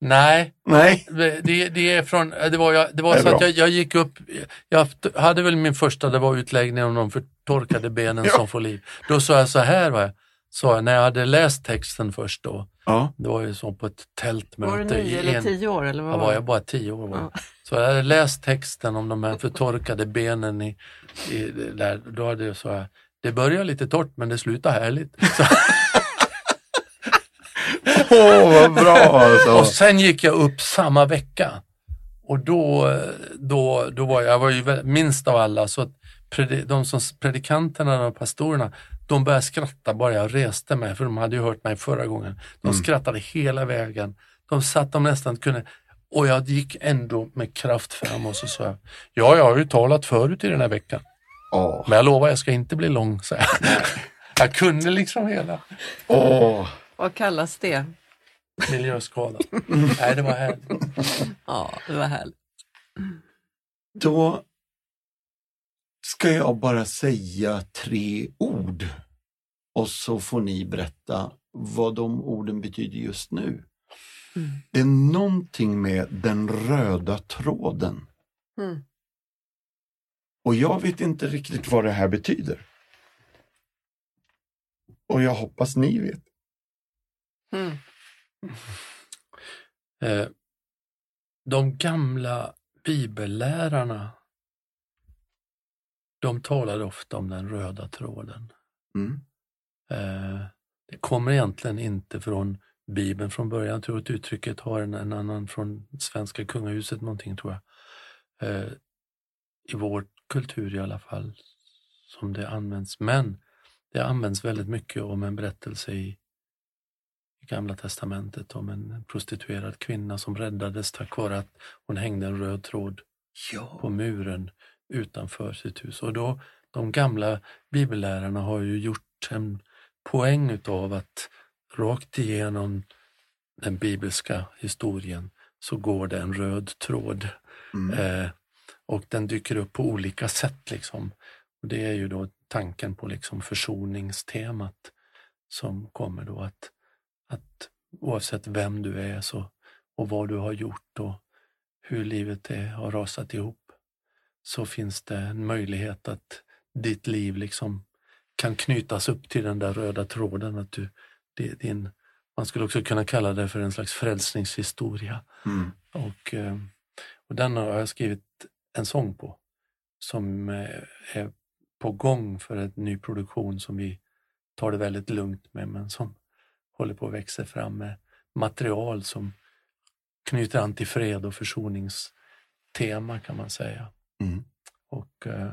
Nej, Nej. det, det är från, det var, jag, det var Det så att bra. jag, jag gick upp, jag hade väl min första, det var utläggningen om de förtorkade benen (laughs) Ja. som får liv. Då sa jag så här, va, sa jag, när jag hade läst texten först då, Ja. det var ju så på ett tältmöte. Var du nio eller en- tio år? Eller vad Jag var var det? jag bara tio år. Var. Ja. Så jag hade läst texten om de här förtorkade benen i, i där, då hade jag så här, det börjar lite torrt men det slutar härligt. (laughs) Åh, vad bra alltså. och sen gick jag upp samma vecka och då, då, då var jag, jag var ju minst av alla så att de som predikanterna och pastorerna de började skratta bara jag reste mig för de hade ju hört mig förra gången. De Mm. skrattade hela vägen. De satt de nästan kunde och jag gick ändå med kraft fram och så sa jag, ja jag har ju talat förut i den här veckan. Åh. Men jag lovar, jag ska inte bli lång. Så jag. (laughs) jag kunde liksom hela Åh. Vad kallas det? miljöskada. (laughs) Nej, det var härligt. Ja, det var härligt. Då ska jag bara säga tre ord och så får ni berätta vad de orden betyder just nu. Mm. Det är någonting med den röda tråden. Mm. Och jag vet inte riktigt vad det här betyder. Och jag hoppas ni vet. Mm. Eh, de gamla bibellärarna, de talade ofta om den röda tråden. Mm. Eh, det kommer egentligen inte från Bibeln från början. Jag tror att uttrycket har en, en annan från svenska kungahuset någonting tror jag. Eh, I vår kultur i alla fall som det används. Men det används väldigt mycket om en berättelse i, i Gamla testamentet om en prostituerad kvinna som räddades tack vare att hon hängde en röd tråd på Ja. muren utanför sitt hus. Och då, de gamla bibellärarna har ju gjort en poäng utav att rakt igenom den bibelska historien så går det en röd tråd Mm. eh, och den dyker upp på olika sätt. Liksom. Och det är ju då tanken på liksom försoningstemat som kommer då att, att oavsett vem du är så, och vad du har gjort och hur livet är, har rasat ihop så finns det en möjlighet att ditt liv liksom kan knytas upp till den där röda tråden. Att du, det, din, man skulle också kunna kalla det för en slags frälsningshistoria. Mm. Och, eh, och den har jag skrivit en sång på som eh, är på gång för en ny produktion som vi tar det väldigt lugnt med men som håller på att växa fram med material som knyter an till fred och försoningstema kan man säga. Mm. Och eh,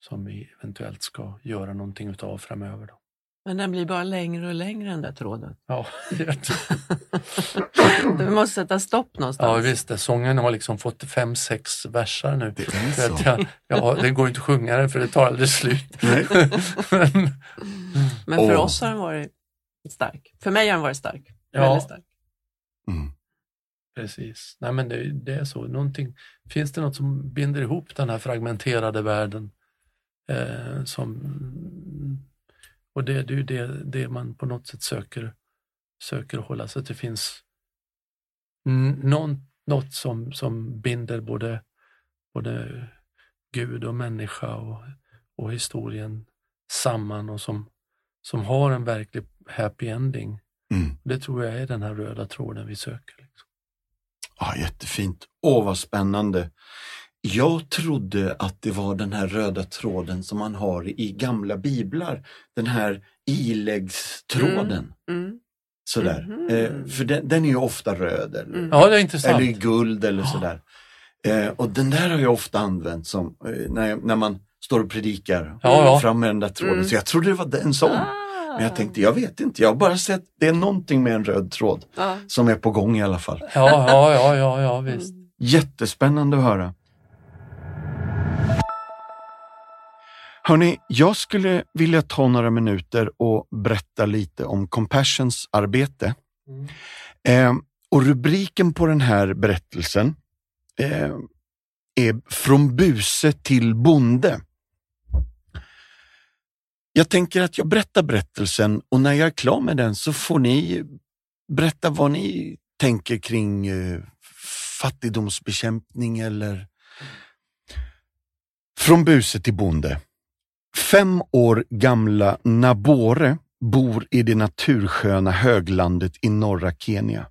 som vi eventuellt ska göra någonting utav framöver. Då. Men den blir bara längre och längre den där tråden. Ja. (laughs) (laughs) Du måste sätta stopp någonstans. ja visst, det. sången har liksom fått fem, sex versar nu. Det är så. att jag, ja, det går inte att sjunga den för det tar aldrig slut. (laughs) Men, Men för Åh. oss har den varit stark. För mig har den varit stark. Ja. Väldigt stark. Mm. Precis. Nej, men det, det är så. Någonting, finns det något som binder ihop den här fragmenterade världen? Eh, som, och det, det är ju det, det man på något sätt söker, söker hålla. Så att det finns någon, något som, som binder både, både Gud och människa och, och historien samman och som, som har en verklig happy ending. Mm. Det tror jag är den här röda tråden vi söker. Liksom. Ja, jättefint. Åh, vad spännande. Jag trodde att det var den här röda tråden som man har i gamla biblar. Den här iläggstråden. Mm. Sådär. Mhm. Eh, för den, den är ju ofta röd eller, Mm. Ja, det är intressant. eller i guld eller sådär. Eh, och den där har jag ofta använt som eh, när, jag, när man står och predikar. Ja, ja. Fram med den där tråden. Mm. Så jag trodde det var en sån. Ah. Men jag tänkte, jag vet inte. Jag har bara sett, det är någonting med en röd tråd Ja. som är på gång i alla fall. Ja, ja, ja, ja, ja visst. Mm. Jättespännande att höra. Hörni, jag skulle vilja ta några minuter och berätta lite om Compassions arbete. Mm. Eh, och rubriken på den här berättelsen eh, är Från buse till bonde. Jag tänker att jag berättar berättelsen och när jag är klar med den så får ni berätta vad ni tänker kring eh, fattigdomsbekämpning eller från buse till bonde. Fem år gamla Nabore bor i det natursköna höglandet i norra Kenya.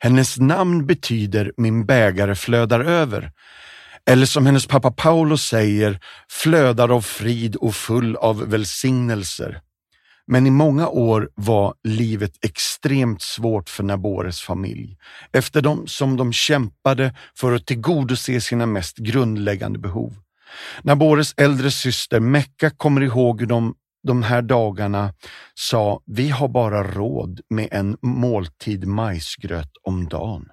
Hennes namn betyder min bägare flödar över. Eller som hennes pappa Paolo säger, flödar av frid och full av välsignelser. Men i många år var livet extremt svårt för Nabores familj, eftersom som de kämpade för att tillgodose sina mest grundläggande behov. Nabores äldre syster Mecka kommer ihåg hur de de här dagarna sa, vi har bara råd med en måltid majsgröt om dagen.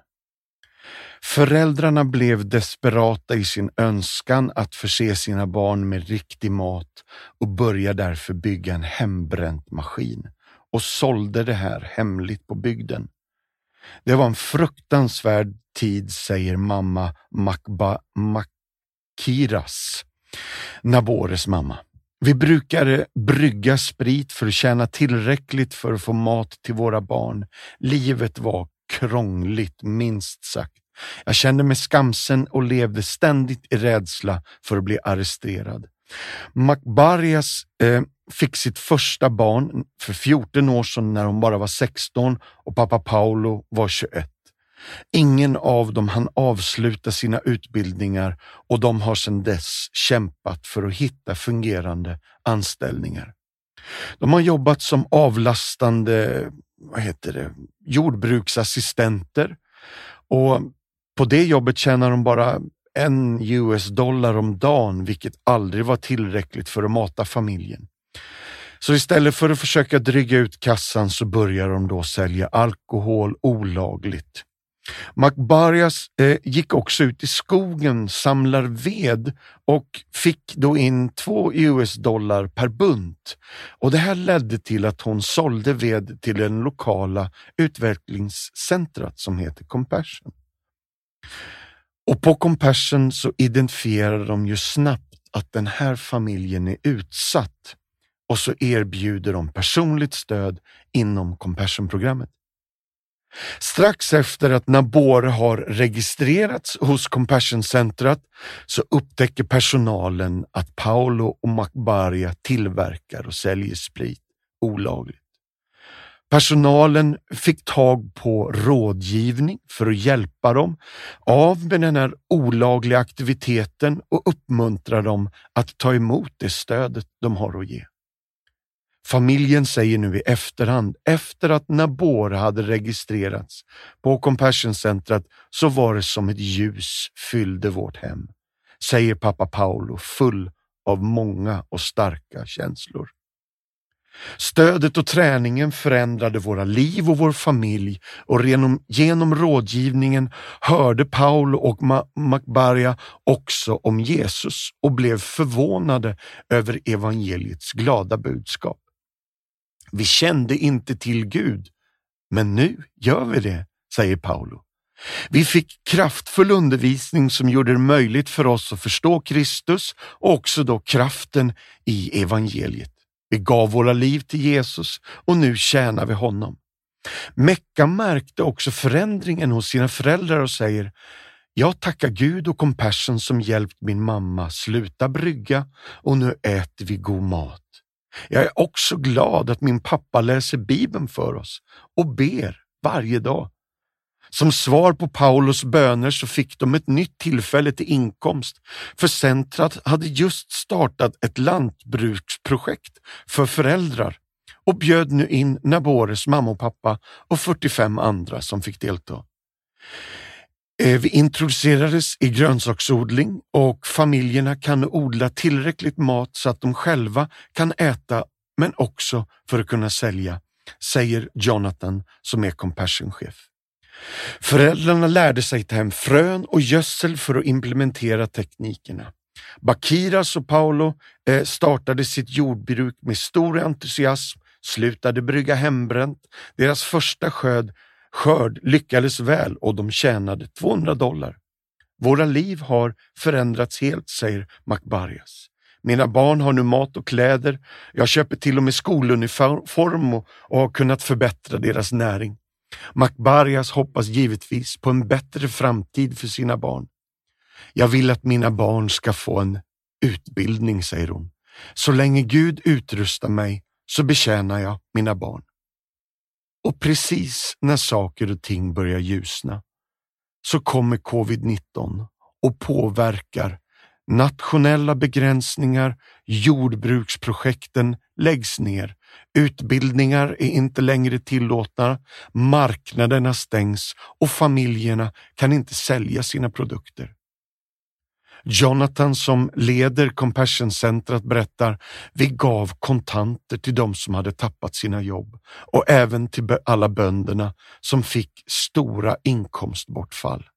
Föräldrarna blev desperata i sin önskan att förse sina barn med riktig mat och började därför bygga en hembränt maskin och sålde det här hemligt på bygden. Det var en fruktansvärd tid, säger mamma Makba Makiras, Nabores mamma. Vi brukade eh, brygga sprit för att tjäna tillräckligt för att få mat till våra barn. Livet var krångligt, minst sagt. Jag kände mig skamsen och levde ständigt i rädsla för att bli arresterad. Makbarias eh, fick sitt första barn för 14 år sedan när hon bara var 16 och pappa Paolo var 21. Ingen av dem hann avsluta sina utbildningar och de har sedan dess kämpat för att hitta fungerande anställningar. De har jobbat som avlastande vad heter det, jordbruksassistenter och på det jobbet tjänar de bara en US-dollar om dagen, vilket aldrig var tillräckligt för att mata familjen. Så istället för att försöka dryga ut kassan så börjar de då sälja alkohol olagligt. Makbarias eh, gick också ut i skogen, samlar ved och fick då in två US-dollar per bunt. Och Det här ledde till att hon sålde ved till den lokala utvecklingscentrat som heter Compassion. Och på Compassion så identifierar de ju snabbt att den här familjen är utsatt och så erbjuder de personligt stöd inom Compassion-programmet. Strax efter att Nabore har registrerats hos Compassion-centret så upptäcker personalen att Paolo och Macbaria tillverkar och säljer sprit olagligt. Personalen fick tag på rådgivning för att hjälpa dem av med den här olagliga aktiviteten och uppmuntra dem att ta emot det stödet de har att ge. Familjen säger nu i efterhand, efter att Nabor hade registrerats på Compassion-centret så var det som ett ljus fyllde vårt hem, säger pappa Paolo full av många och starka känslor. Stödet och träningen förändrade våra liv och vår familj och genom, genom rådgivningen hörde Paolo och Macbaria också om Jesus och blev förvånade över evangeliets glada budskap. Vi kände inte till Gud, men nu gör vi det, säger Paolo. Vi fick kraftfull undervisning som gjorde det möjligt för oss att förstå Kristus och också då kraften i evangeliet. Vi gav våra liv till Jesus och nu tjänar vi honom. Mecka märkte också förändringen hos sina föräldrar och säger jag tackar Gud och Compassion som hjälpt min mamma sluta brygga och nu äter vi god mat. Jag är också glad att min pappa läser Bibeln för oss och ber varje dag. Som svar på Paulus böner så fick de ett nytt tillfälle till inkomst, för centrat hade just startat ett lantbruksprojekt för föräldrar och bjöd nu in Nabores mamma och pappa och 45 andra som fick delta. Eh, vi introducerades i grönsaksodling och familjerna kan odla tillräckligt mat så att de själva kan äta men också för att kunna sälja, säger Jonathan som är Compassion-chef. Föräldrarna lärde sig ta hem frön och gödsel för att implementera teknikerna. Bakiras och Paolo eh, startade sitt jordbruk med stor entusiasm, slutade brygga hembränt. Deras första skörd skörd lyckades väl och de tjänade 200 dollar. Våra liv har förändrats helt, säger Macbarias. Mina barn har nu mat och kläder. Jag köper till och med skoluniform och, och har kunnat förbättra deras näring. Macbarias hoppas givetvis på en bättre framtid för sina barn. Jag vill att mina barn ska få en utbildning, säger hon. Så länge Gud utrustar mig så betjänar jag mina barn. Och precis när saker och ting börjar ljusna så kommer covid-19 och påverkar nationella begränsningar, jordbruksprojekten läggs ner, utbildningar är inte längre tillåtna, marknaderna stängs och familjerna kan inte sälja sina produkter. Jonathan som leder Compassion-centret berättar, vi gav kontanter till de som hade tappat sina jobb och även till alla bönderna som fick stora inkomstbortfall.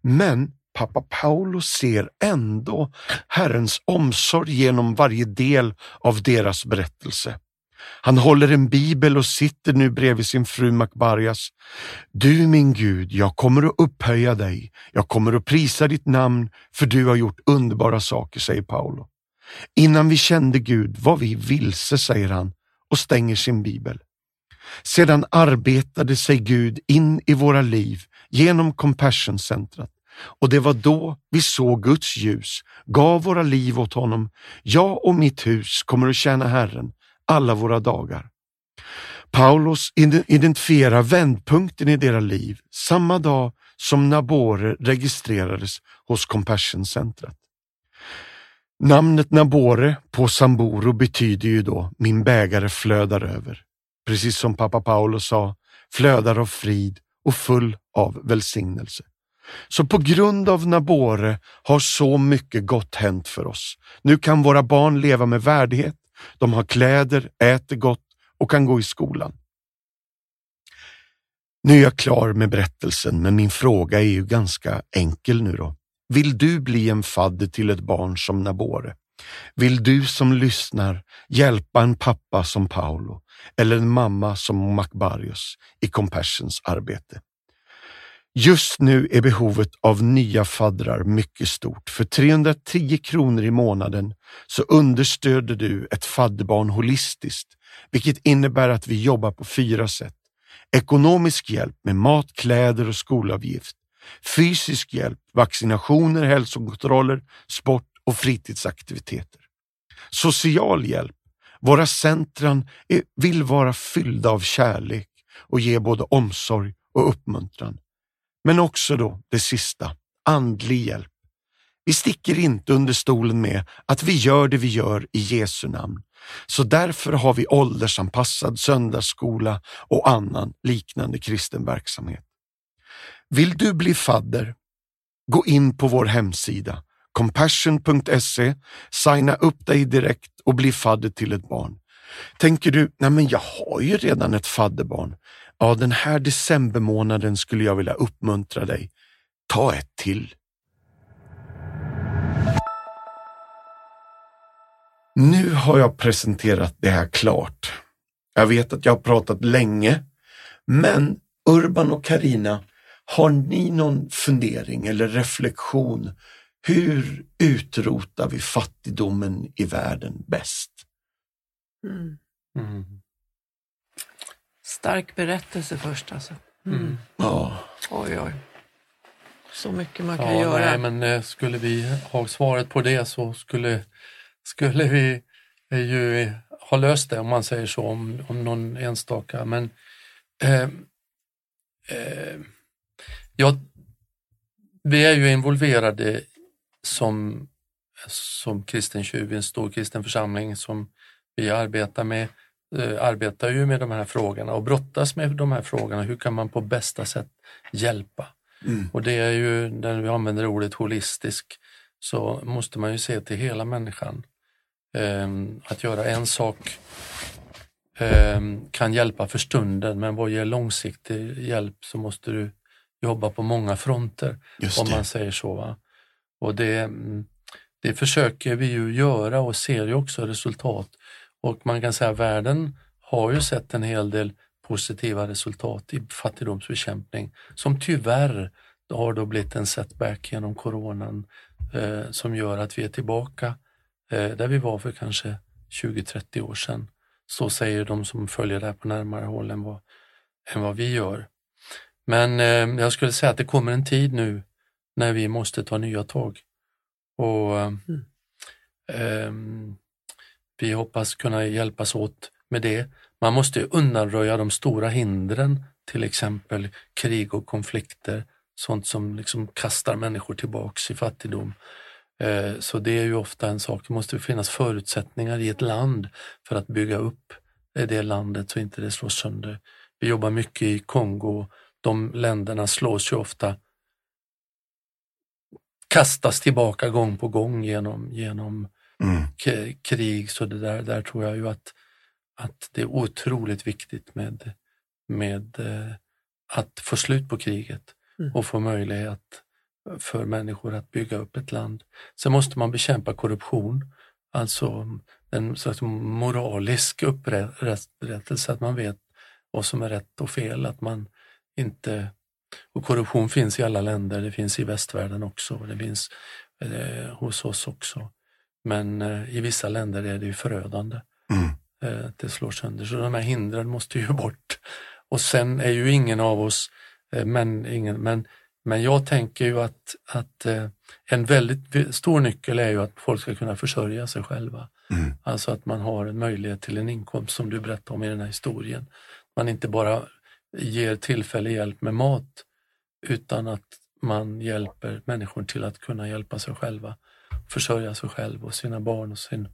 Men pappa Paolo ser ändå Herrens omsorg genom varje del av deras berättelse. Han håller en bibel och sitter nu bredvid sin fru Macbarias. Du min Gud, jag kommer att upphöja dig. Jag kommer att prisa ditt namn för du har gjort underbara saker, säger Paolo. Innan vi kände Gud var vi vilse, säger han och stänger sin bibel. Sedan arbetade sig Gud in i våra liv genom Compassion-centret och det var då vi såg Guds ljus, gav våra liv åt honom. Jag och mitt hus kommer att tjäna Herren alla våra dagar. Paulus identifierar vändpunkten i deras liv samma dag som Nabore registrerades hos Compassion-centret. Namnet Nabore på Samboro betyder ju då min bägare flödar över. Precis som pappa Paulus sa, flödar av frid och full av välsignelse. Så på grund av Nabore har så mycket gott hänt för oss. Nu kan våra barn leva med värdighet, de har kläder, äter gott och kan gå i skolan. Nu är jag klar med berättelsen, men min fråga är ju ganska enkel nu då. Vill du bli en fadder till ett barn som Nabore? Vill du som lyssnar hjälpa en pappa som Paolo eller en mamma som Macbarius i Compassions arbete? Just nu är behovet av nya faddrar mycket stort. För 310 kronor i månaden så understöder du ett fadderbarn holistiskt, vilket innebär att vi jobbar på fyra sätt. Ekonomisk hjälp med mat, kläder och skolavgift. Fysisk hjälp, vaccinationer, hälsokontroller, sport och fritidsaktiviteter. Social hjälp. Våra centran vill vara fyllda av kärlek och ge både omsorg och uppmuntran. Men också då det sista, andlig hjälp. Vi sticker inte under stolen med att vi gör det vi gör i Jesu namn. Så därför har vi åldersanpassad söndagsskola och annan liknande kristen verksamhet. Vill du bli fadder? Gå in på vår hemsida compassion.se, signa upp dig direkt och bli fadder till ett barn. Tänker du, nej men jag har ju redan ett fadderbarn. Ja, den här decembermånaden skulle jag vilja uppmuntra dig. Ta ett till. Nu har jag presenterat det här klart. Jag vet att jag har pratat länge, men Urban och Karina, har ni någon fundering eller reflektion? Hur utrotar vi fattigdomen i världen bäst? Mm. Mm. Stark berättelse först alltså. Mm. Mm. Ja. Oj, oj. Så mycket man kan ja, göra. Nej, men eh, skulle vi ha svaret på det så skulle, skulle vi eh, ju ha löst det om man säger så om, om någon enstaka. Men eh, eh, ja, vi är ju involverade som, som kristen tjuv en stor kristen församling som vi arbetar med arbetar ju med de här frågorna och brottas med de här frågorna. Hur kan man på bästa sätt hjälpa? Mm. Och det är ju, när vi använder ordet holistisk, så måste man ju se till hela människan. Um, att göra en sak um, kan hjälpa för stunden, men vad ger långsiktig hjälp så måste du jobba på många fronter, om man säger så. Va? Och det, det försöker vi ju göra och ser ju också resultat och man kan säga att världen har ju sett en hel del positiva resultat i fattigdomsbekämpning som tyvärr har då blivit en setback genom coronan eh, som gör att vi är tillbaka eh, där vi var för kanske 20-30 år sedan. Så säger de som följer det här på närmare håll än vad, än vad vi gör. Men eh, jag skulle säga att det kommer en tid nu när vi måste ta nya tag. Och mm. Vi hoppas kunna hjälpas åt med det. Man måste undanröja de stora hindren, till exempel krig och konflikter, sånt som liksom kastar människor tillbaks i fattigdom. Eh, så det är ju ofta en sak, det måste finnas förutsättningar i ett land för att bygga upp eh, det landet så inte det slås sönder. Vi jobbar mycket i Kongo, de länderna slås ju ofta kastas tillbaka gång på gång genom, genom mm. krig. Så det där, där tror jag ju att, att det är otroligt viktigt med, med eh, att få slut på kriget mm. och få möjlighet för människor att bygga upp ett land. Sen måste man bekämpa korruption, alltså en slags moralisk upprättelse, att man vet vad som är rätt och fel, att man inte och korruption finns i alla länder, det finns i västvärlden också, det finns eh, hos oss också. Men eh, i vissa länder är det ju förödande. Mm. Eh, det slår sönder, så de här hindren måste ju (laughs) bort. Och sen är ju ingen av oss, eh, men, ingen, men, men jag tänker ju att, att en väldigt stor nyckel är ju att folk ska kunna försörja sig själva. Mm. Alltså att man har en möjlighet till en inkomst som du berättade om i den här historien. Man inte bara ger tillfällig hjälp med mat utan att man hjälper människor till att kunna hjälpa sig själva, försörja sig själv och sina barn och, sin,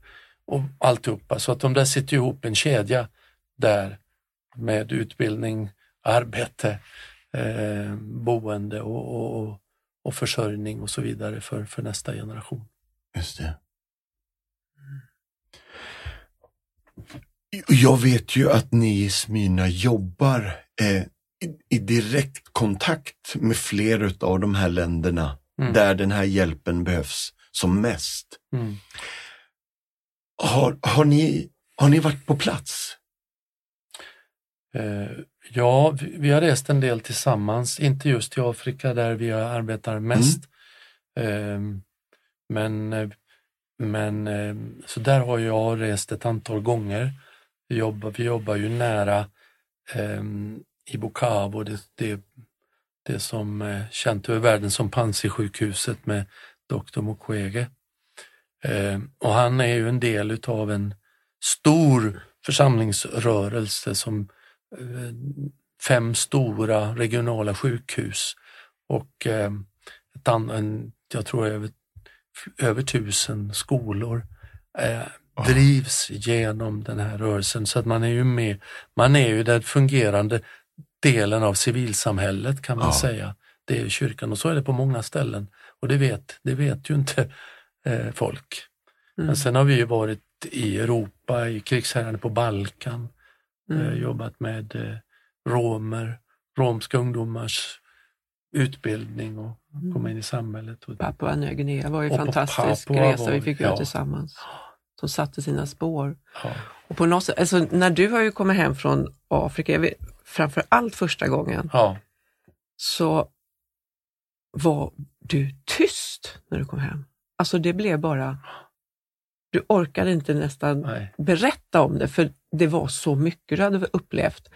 och alltihopa. Så att de där sitter ihop en kedja där med utbildning, arbete, eh, boende och, och, och försörjning och så vidare för, för nästa generation. Just det. Jag vet ju att ni i Smyrna jobbar eh, i, i, direkt kontakt med flera av de här länderna mm. där den här hjälpen behövs som mest. Mm. Har, har, ni, har ni varit på plats? Eh, ja, vi, vi, har rest en del tillsammans, inte just i Afrika där vi arbetar mest. Mm. Eh, men men eh, så där har jag rest ett antal gånger. Vi jobbar, vi jobbar ju nära eh, i Bukavu, det, det, det som är känt över världen som Panzisjukhuset med Dr. Mukwege. Eh, och han är ju en del utav en stor församlingsrörelse som eh, fem stora regionala sjukhus och eh, ett an, en, jag tror över, över tusen skolor eh, drivs genom den här rörelsen så att man är ju med, man är ju den fungerande delen av civilsamhället kan man ja. säga. Det är kyrkan och så är det på många ställen och det vet, det vet ju inte eh, folk. Mm. Men sen har vi ju varit i Europa, i krigshärjande på Balkan, eh, mm. eh, jobbat med eh, romer, romska ungdomars utbildning och mm. komma in i samhället. Papua Nya Guinea var ju en fantastisk resa vi fick göra ja. tillsammans som satte sina spår. Ja. Och på något sätt, alltså, när du har ju kommit hem från Afrika, vet, framför allt första gången, ja. så var du tyst när du kom hem. Alltså det blev bara, du orkade inte nästan Nej. berätta om det, för det var så mycket du hade upplevt.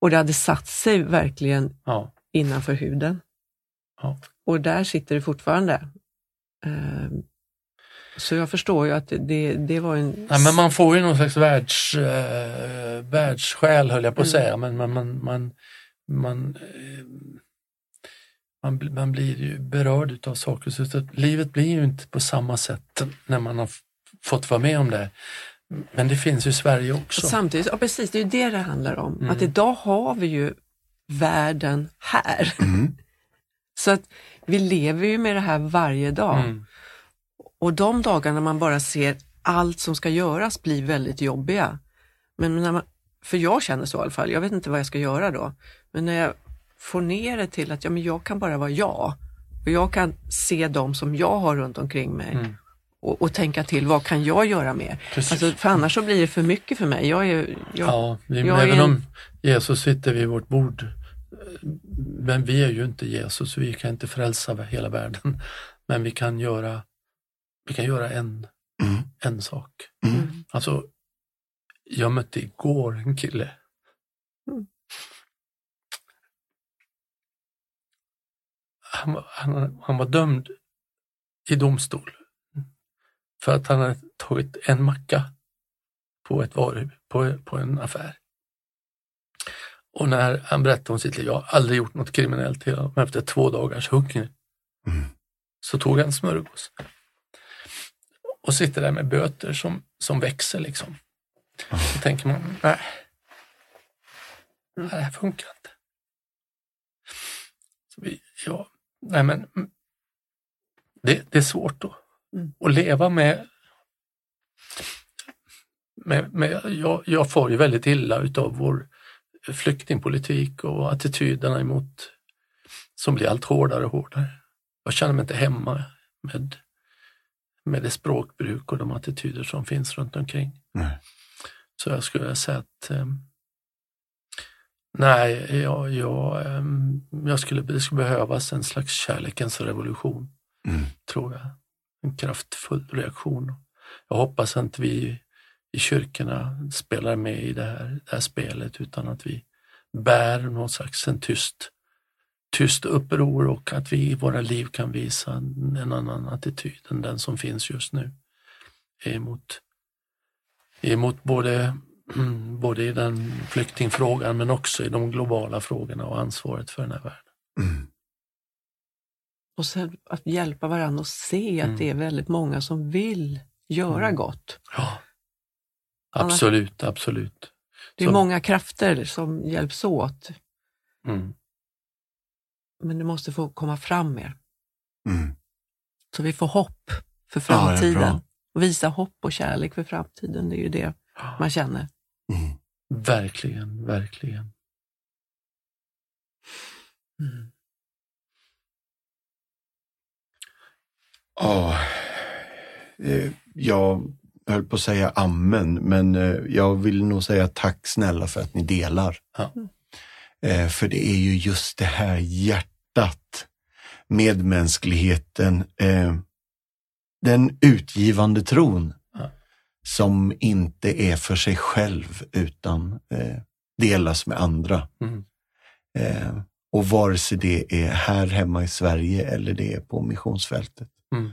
Och det hade satt sig verkligen ja. innanför huden. Ja. Och där sitter det fortfarande. Um, så jag förstår ju att det, det var en... Ja, men man får ju någon slags världs, äh, världssjäl höll jag på att mm. säga, men man, man, man, man, äh, man, man blir ju berörd av saker. Så livet blir ju inte på samma sätt när man har fått vara med om det. Men det finns ju i Sverige också. Samtidigt, ja precis, det är ju det det handlar om. Mm. Att idag har vi ju världen här. Mm. (laughs) Så att vi lever ju med det här varje dag. Mm. Och de dagarna man bara ser allt som ska göras blir väldigt jobbiga. Men när man, för jag känner så i alla fall, jag vet inte vad jag ska göra då. Men när jag får ner det till att ja, men jag kan bara vara jag. Och jag kan se dem som jag har runt omkring mig mm. och, och, tänka till, vad kan jag göra mer? Alltså, för annars så blir det för mycket för mig. Jag är, jag, ja, vi, jag även en... om Jesus sitter vid vårt bord, men vi är ju inte Jesus, vi kan inte frälsa hela världen. (laughs) Men vi kan göra vi kan göra en, mm. en sak. Mm. Alltså, jag mötte igår en kille. Han, var- han, han var dömd i domstol för att han hade tagit en macka på ett varu, på, på en affär. Och när han berättade om sitt liv, jag har aldrig gjort något kriminellt, men efter två dagars hunger Mm. så tog han smörgås. Och sitter där med böter som, som växer liksom. Då tänker man, nej, nej, det här funkar inte. Så vi, ja, nej men mm, det, det är svårt då Mm. att leva med, med, med jag, jag får ju väldigt illa utav vår flyktingpolitik och attityderna emot som blir allt hårdare och hårdare. Jag känner mig inte hemma med, med det språkbruk och de attityder som finns runt omkring. Nej. Så jag skulle säga att eh, nej, jag, jag, jag skulle, det skulle behövas en slags kärlekens revolution, Mm. tror jag. En kraftfull reaktion. Jag hoppas att vi i kyrkorna spelar med i det här, det här spelet utan att vi bär någon slags en tyst, tyst uppror och att vi i våra liv kan visa en, en annan attityd än den som finns just nu emot, emot både, (clears throat) både i den flyktingfrågan men också i de globala frågorna och ansvaret för den här världen. Mm. Och sen att hjälpa varandra och se Mm. att det är väldigt många som vill göra Mm. gott. Ja. Annars- Absolut, absolut. Det är Så- många krafter som hjälps åt, Mm. men det måste få komma fram mer. Mm. Så vi får hopp för Ja, framtiden. bra. och visa hopp och kärlek för framtiden, det är ju det man känner. Mm. Verkligen, verkligen. Mm. Ja, eh, jag höll på att säga amen, men eh, jag vill nog säga tack snälla för att ni delar. Ja. Eh, För det är ju just det här hjärtat, medmänskligheten, eh, den utgivande tron. Som inte är för sig själv utan eh, delas med andra. Mm. Eh, Och vare sig det är här hemma i Sverige eller det är på missionsfältet Mm.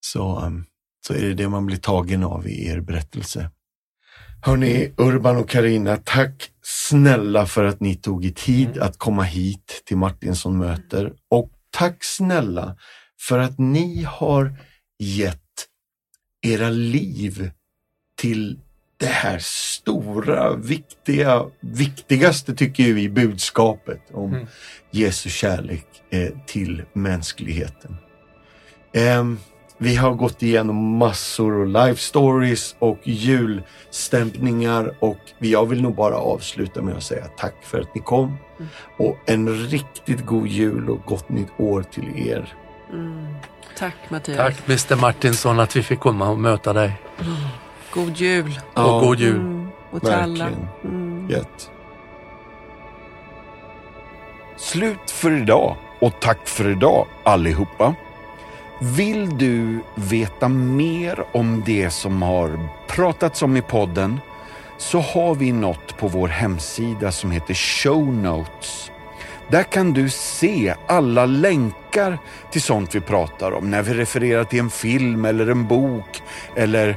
så, um, så är det det man blir tagen av i er berättelse. Hörni, Urban och Karina, tack snälla för att ni tog er tid Mm. att komma hit till Martinsson möter och tack snälla för att ni har gett era liv till det här stora, viktiga, viktigaste tycker jag i budskapet om Mm. Jesu kärlek eh, till mänskligheten. Ehm, vi har gått igenom massor och life stories och julstämpningar och jag vill nog bara avsluta med att säga tack för att ni kom och en riktigt god jul och gott nytt år till er. Mm. Tack Mattias. Tack Mr Martinsson att vi fick komma och möta dig. God jul. Och god jul. Mm. Och till alla. verkligen. Mm. Gött. Slut för idag och tack för idag allihopa. Vill du veta mer om det som har pratats om i podden så har vi något på vår hemsida som heter Show Notes. Där kan du se alla länkar till sånt vi pratar om när vi refererar till en film eller en bok eller